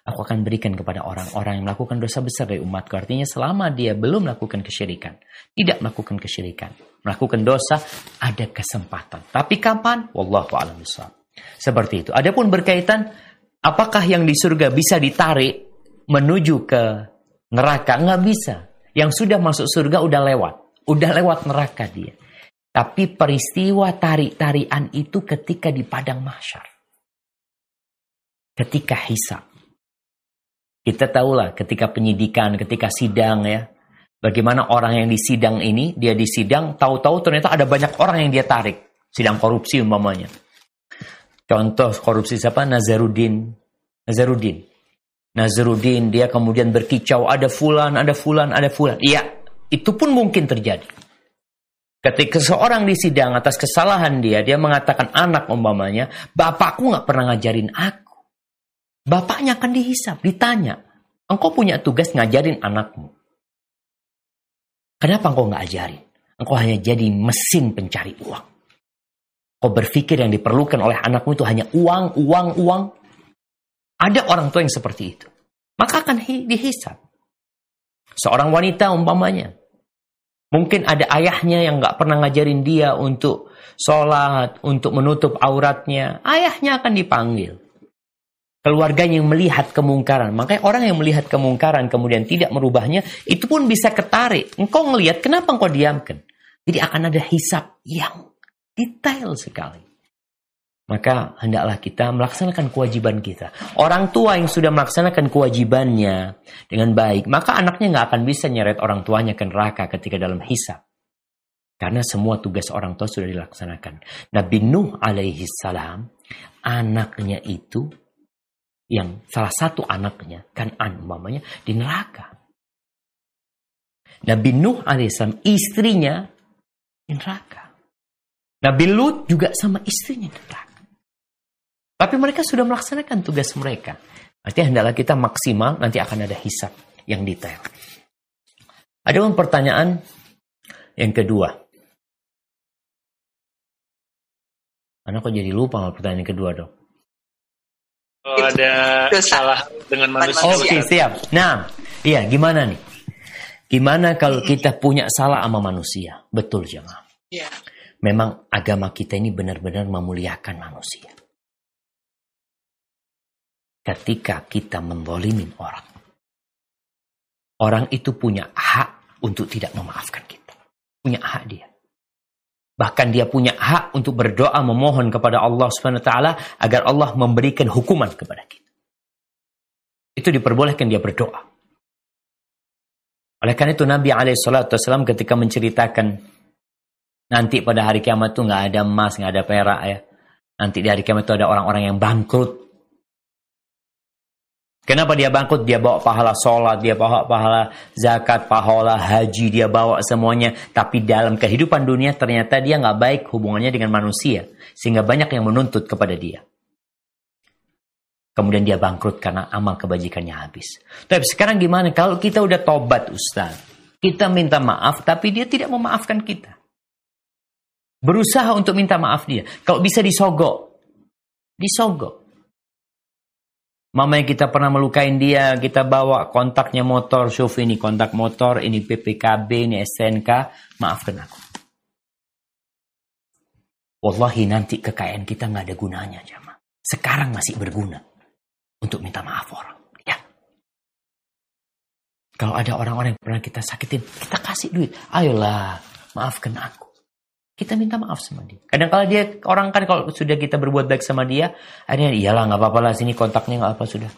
aku akan berikan kepada orang-orang yang melakukan dosa besar dari umatku. Artinya selama dia belum melakukan kesyirikan, tidak melakukan kesyirikan, melakukan dosa, ada kesempatan. Tapi kapan? Wallahu a'lam. Seperti itu. Adapun berkaitan apakah yang di surga bisa ditarik menuju ke neraka? Nggak bisa. Yang sudah masuk surga udah lewat. Udah lewat neraka dia. Tapi peristiwa tarik-tarian itu ketika di padang mahsyar. Ketika hisab. Kita tahulah ketika penyidikan, ketika sidang ya. Bagaimana orang yang disidang ini, dia disidang, tahu-tahu ternyata ada banyak orang yang dia tarik. Sidang korupsi umpamanya. Contoh korupsi siapa? Nazarudin. Nazarudin. Nazarudin dia kemudian berkicau ada fulan, ada fulan, ada fulan. Iya, itu pun mungkin terjadi. Ketika seorang di sidang atas kesalahan dia, dia mengatakan anak umpamanya, bapakku nggak pernah ngajarin aku. Bapaknya akan dihisap, ditanya, engkau punya tugas ngajarin anakmu. Kenapa engkau nggak ajarin? Engkau hanya jadi mesin pencari uang. Kau berpikir yang diperlukan oleh anakmu itu hanya uang, uang, uang. Ada orang tua yang seperti itu. Maka akan dihisap. Seorang wanita umpamanya. Mungkin ada ayahnya yang nggak pernah ngajarin dia untuk sholat, untuk menutup auratnya. Ayahnya akan dipanggil. Keluarganya yang melihat kemungkaran. Makanya orang yang melihat kemungkaran kemudian tidak merubahnya, itu pun bisa ketarik. Engkau ngelihat, kenapa engkau diamkan? Jadi akan ada hisap yang Detail sekali. Maka hendaklah kita melaksanakan kewajiban kita. Orang tua yang sudah melaksanakan kewajibannya dengan baik, maka anaknya nggak akan bisa nyeret orang tuanya ke neraka ketika dalam hisab. Karena semua tugas orang tua sudah dilaksanakan. Nabi Nuh alaihi salam, anaknya itu, yang salah satu anaknya, kan mamanya, di neraka. Nabi Nuh alaihissalam istrinya di neraka. Nabi Lut juga sama istrinya neraka. Tapi mereka sudah melaksanakan tugas mereka. Artinya hendaklah kita maksimal, nanti akan ada hisap yang detail. Ada pun pertanyaan yang kedua. Anak kok jadi lupa sama pertanyaan yang kedua dong? Oh, ada salah dengan manusia. Oke, okay, siap. Nah, iya gimana nih? Gimana kalau kita punya salah sama manusia? Betul, jemaah. Iya memang agama kita ini benar-benar memuliakan manusia. Ketika kita mendolimin orang, orang itu punya hak untuk tidak memaafkan kita. Punya hak dia. Bahkan dia punya hak untuk berdoa memohon kepada Allah taala agar Allah memberikan hukuman kepada kita. Itu diperbolehkan dia berdoa. Oleh karena itu Nabi alaihissalam ketika menceritakan Nanti pada hari kiamat tuh nggak ada emas, nggak ada perak ya. Nanti di hari kiamat itu ada orang-orang yang bangkrut. Kenapa dia bangkrut? Dia bawa pahala sholat, dia bawa pahala zakat, pahala haji, dia bawa semuanya. Tapi dalam kehidupan dunia ternyata dia nggak baik hubungannya dengan manusia. Sehingga banyak yang menuntut kepada dia. Kemudian dia bangkrut karena amal kebajikannya habis. Tapi sekarang gimana? Kalau kita udah tobat Ustaz. Kita minta maaf tapi dia tidak memaafkan kita. Berusaha untuk minta maaf dia. Kalau bisa disogok. Disogok. Mama yang kita pernah melukain dia, kita bawa kontaknya motor, syuf ini kontak motor, ini PPKB, ini SNK, maafkan aku. Wallahi nanti kekayaan kita nggak ada gunanya, jamaah. Sekarang masih berguna untuk minta maaf orang. Ya. Kalau ada orang-orang yang pernah kita sakitin, kita kasih duit. Ayolah, maafkan aku. Kita minta maaf sama dia. Kadang kala dia orang kan kalau sudah kita berbuat baik sama dia, akhirnya iyalah nggak apa-apa lah sini kontaknya nggak apa sudah.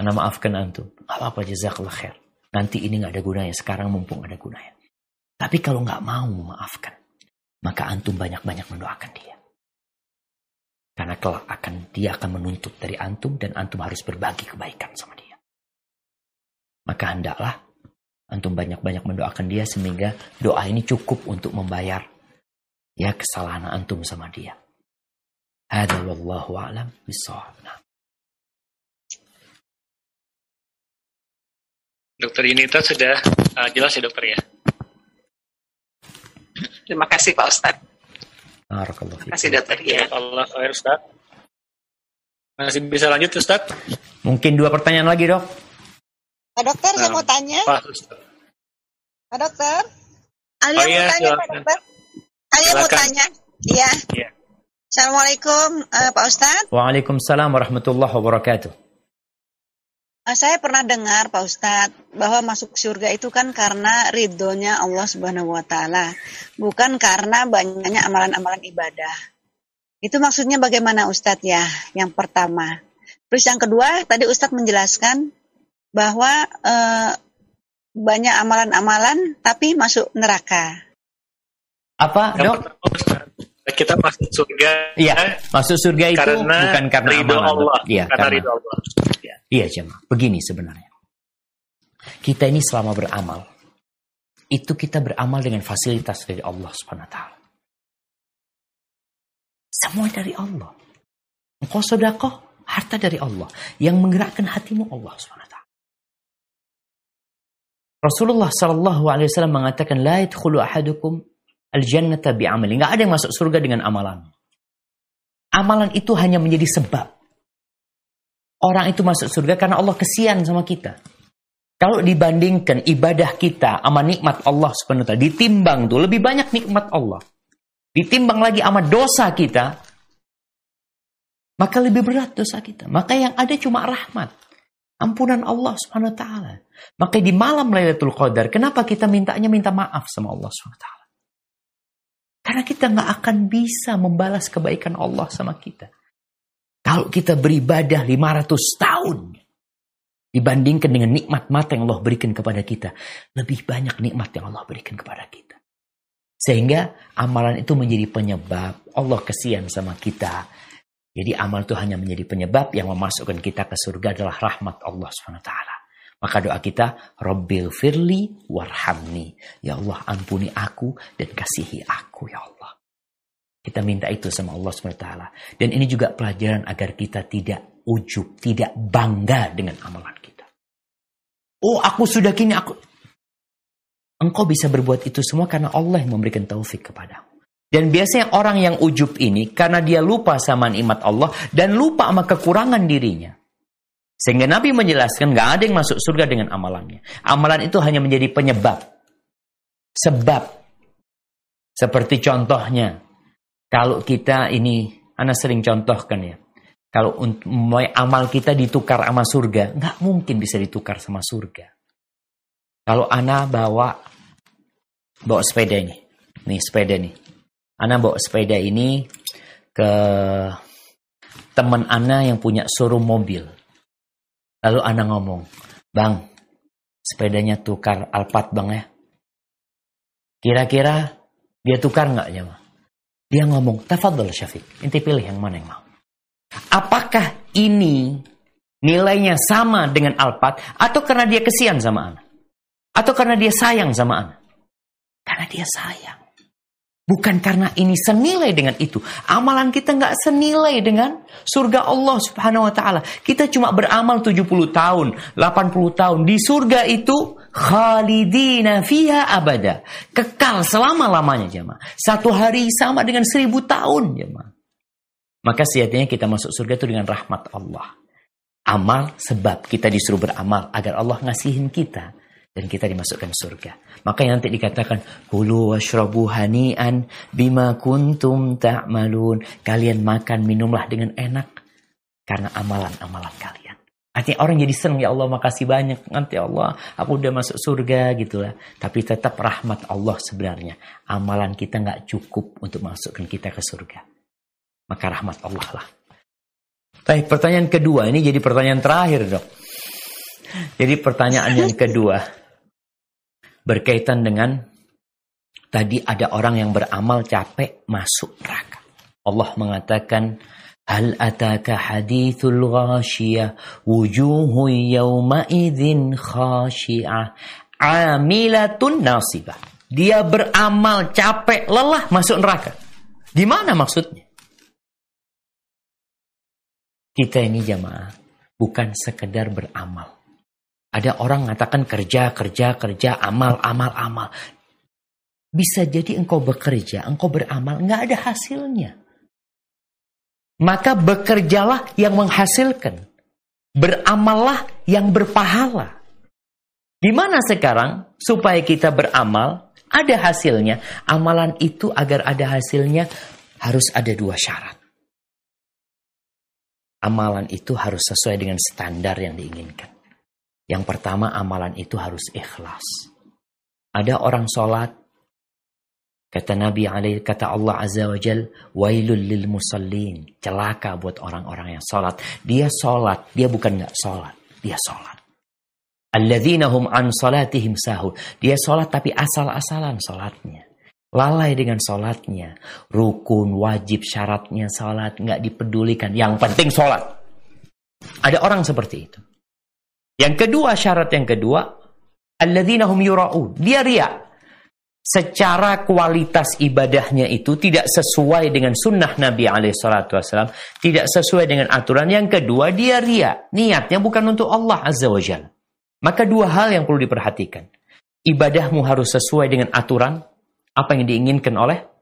Karena maafkan antum. Nggak apa-apa jazakallah khair. Nanti ini nggak ada gunanya. Sekarang mumpung ada gunanya. Tapi kalau nggak mau memaafkan, maka antum banyak-banyak mendoakan dia. Karena kelak akan dia akan menuntut dari antum dan antum harus berbagi kebaikan sama dia. Maka hendaklah antum banyak-banyak mendoakan dia sehingga doa ini cukup untuk membayar ya kesalahan antum sama dia. Hada wallahu a'lam bishawab. Dokter Yunita sudah uh, jelas ya dokter ya? Terima kasih Pak Ustadz. Terima kasih dokter ya. Allah khair Ustaz. Masih bisa lanjut Ustaz? Mungkin dua pertanyaan lagi dok. Pak dokter nah, saya mau tanya. Pak, Pak dokter. Alia oh, iya, mau tanya Pak dokter. Saya mau tanya. Iya. Ya. Assalamualaikum uh, Pak Ustadz. Waalaikumsalam warahmatullahi wabarakatuh. Uh, saya pernah dengar Pak Ustadz bahwa masuk surga itu kan karena ridhonya Allah Subhanahu Wa Taala, bukan karena banyaknya amalan-amalan ibadah. Itu maksudnya bagaimana Ustadz ya? Yang pertama. Terus yang kedua, tadi Ustadz menjelaskan bahwa uh, banyak amalan-amalan tapi masuk neraka. Apa, Dok? kita masuk surga Iya, masuk surga itu karena bukan karena ridho amalan. Allah. Iya, karena karena ridho Allah. Iya, jemaah. Begini sebenarnya. Kita ini selama beramal, itu kita beramal dengan fasilitas dari Allah Subhanahu taala. Semua dari Allah. Engkau sodakoh, harta dari Allah. Yang menggerakkan hatimu Allah taala. Rasulullah Shallallahu alaihi wasallam mengatakan la yadkhulu ahadukum al-jannata bi'amali. Enggak ada yang masuk surga dengan amalan. Amalan itu hanya menjadi sebab. Orang itu masuk surga karena Allah kesian sama kita. Kalau dibandingkan ibadah kita sama nikmat Allah ta'ala, ditimbang tuh lebih banyak nikmat Allah. Ditimbang lagi sama dosa kita, maka lebih berat dosa kita. Maka yang ada cuma rahmat. Ampunan Allah subhanahu wa ta'ala. Maka di malam Lailatul Qadar, kenapa kita mintanya minta maaf sama Allah subhanahu wa ta'ala? Karena kita nggak akan bisa membalas kebaikan Allah sama kita. Kalau kita beribadah 500 tahun, dibandingkan dengan nikmat mata yang Allah berikan kepada kita, lebih banyak nikmat yang Allah berikan kepada kita. Sehingga amalan itu menjadi penyebab Allah kesian sama kita. Jadi amal itu hanya menjadi penyebab yang memasukkan kita ke surga adalah rahmat Allah SWT. Maka doa kita, Rabbil firli warhamni. Ya Allah ampuni aku dan kasihi aku ya Allah. Kita minta itu sama Allah SWT. Dan ini juga pelajaran agar kita tidak ujub, tidak bangga dengan amalan kita. Oh aku sudah kini aku. Engkau bisa berbuat itu semua karena Allah yang memberikan taufik kepadamu. Dan biasanya orang yang ujub ini karena dia lupa sama nikmat Allah dan lupa sama kekurangan dirinya. Sehingga Nabi menjelaskan gak ada yang masuk surga dengan amalannya. Amalan itu hanya menjadi penyebab. Sebab. Seperti contohnya. Kalau kita ini, Anda sering contohkan ya. Kalau amal kita ditukar sama surga, nggak mungkin bisa ditukar sama surga. Kalau Ana bawa bawa sepeda ini, nih sepeda nih. Ana bawa sepeda ini ke teman Ana yang punya showroom mobil. Lalu Ana ngomong, Bang, sepedanya tukar Alphard bang ya. Kira-kira dia tukar nggak ya? Dia ngomong, tafadhol Syafiq, inti pilih yang mana yang mau. Apakah ini nilainya sama dengan Alphard atau karena dia kesian sama Ana? Atau karena dia sayang sama Ana? Karena dia sayang. Bukan karena ini senilai dengan itu. Amalan kita nggak senilai dengan surga Allah subhanahu wa ta'ala. Kita cuma beramal 70 tahun, 80 tahun. Di surga itu khalidina fiha abada. Kekal selama-lamanya jemaah. Satu hari sama dengan seribu tahun jemaah. Maka sejatinya kita masuk surga itu dengan rahmat Allah. Amal sebab kita disuruh beramal agar Allah ngasihin kita dan kita dimasukkan surga. Maka yang nanti dikatakan kulu washrabu hani'an bima kuntum ta'malun. Kalian makan minumlah dengan enak karena amalan-amalan kalian. Artinya orang jadi senang ya Allah makasih banyak nanti Allah aku udah masuk surga gitu lah. Tapi tetap rahmat Allah sebenarnya. Amalan kita nggak cukup untuk masukkan kita ke surga. Maka rahmat Allah lah. Baik, pertanyaan kedua ini jadi pertanyaan terakhir dok. Jadi pertanyaan yang kedua berkaitan dengan tadi ada orang yang beramal capek masuk neraka. Allah mengatakan Hal ataka hadithul ghashiyah wujuhu yawma idzin khashi'ah amilatun nasibah. Dia beramal capek, lelah masuk neraka. Gimana maksudnya? Kita ini jamaah bukan sekedar beramal. Ada orang mengatakan kerja, kerja, kerja, amal, amal, amal. Bisa jadi engkau bekerja, engkau beramal, nggak ada hasilnya. Maka bekerjalah yang menghasilkan. Beramallah yang berpahala. Gimana sekarang supaya kita beramal, ada hasilnya. Amalan itu agar ada hasilnya harus ada dua syarat. Amalan itu harus sesuai dengan standar yang diinginkan. Yang pertama amalan itu harus ikhlas. Ada orang sholat, kata Nabi alaih, kata Allah Azza wa Jal, wailul lil musallin. Celaka buat orang-orang yang sholat. Dia sholat, dia bukan nggak sholat, dia sholat. Alladzina hum an salatihim sahun. Dia sholat tapi asal-asalan sholatnya. lalai dengan sholatnya. Rukun, wajib, syaratnya sholat, nggak dipedulikan. Yang penting sholat. Ada orang seperti itu. Yang kedua, syarat yang kedua, alladzina hum yura'un. Dia ria. Secara kualitas ibadahnya itu tidak sesuai dengan sunnah Nabi SAW. Tidak sesuai dengan aturan. Yang kedua, dia ria. Niatnya bukan untuk Allah Azza wa. Maka dua hal yang perlu diperhatikan. Ibadahmu harus sesuai dengan aturan apa yang diinginkan oleh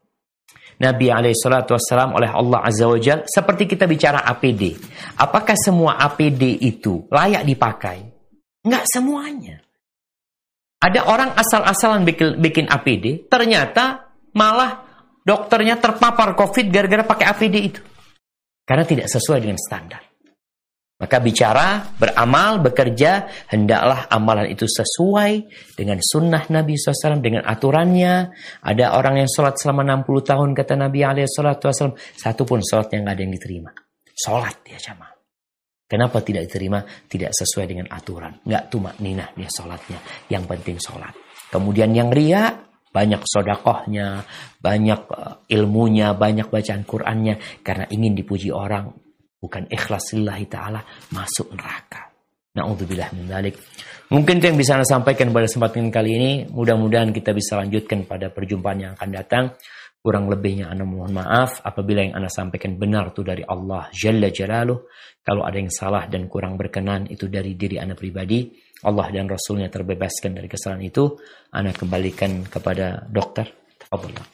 Nabi SAW oleh Allah Azza wa Jal. Seperti kita bicara APD. Apakah semua APD itu layak dipakai? Enggak semuanya. Ada orang asal-asalan bikin, bikin APD, ternyata malah dokternya terpapar COVID gara-gara pakai APD itu. Karena tidak sesuai dengan standar. Maka bicara, beramal, bekerja, hendaklah amalan itu sesuai dengan sunnah Nabi SAW, dengan aturannya. Ada orang yang sholat selama 60 tahun, kata Nabi SAW, satu pun sholat yang nggak ada yang diterima. Sholat dia sama. Kenapa tidak diterima? Tidak sesuai dengan aturan. Nggak tumak ninah dia sholatnya. Yang penting sholat. Kemudian yang ria, banyak sodakohnya, banyak eh, ilmunya, banyak bacaan Qurannya. Karena ingin dipuji orang, bukan ikhlas lillahi ta'ala masuk neraka. Na'udzubillah min dalik. Mungkin itu yang bisa Anda sampaikan pada kesempatan kali ini. Mudah-mudahan kita bisa lanjutkan pada perjumpaan yang akan datang. Kurang lebihnya Anda mohon maaf apabila yang Anda sampaikan benar itu dari Allah Jalla Jalaluh. Kalau ada yang salah dan kurang berkenan itu dari diri Anda pribadi. Allah dan Rasulnya terbebaskan dari kesalahan itu. Anda kembalikan kepada dokter. Tafadullah.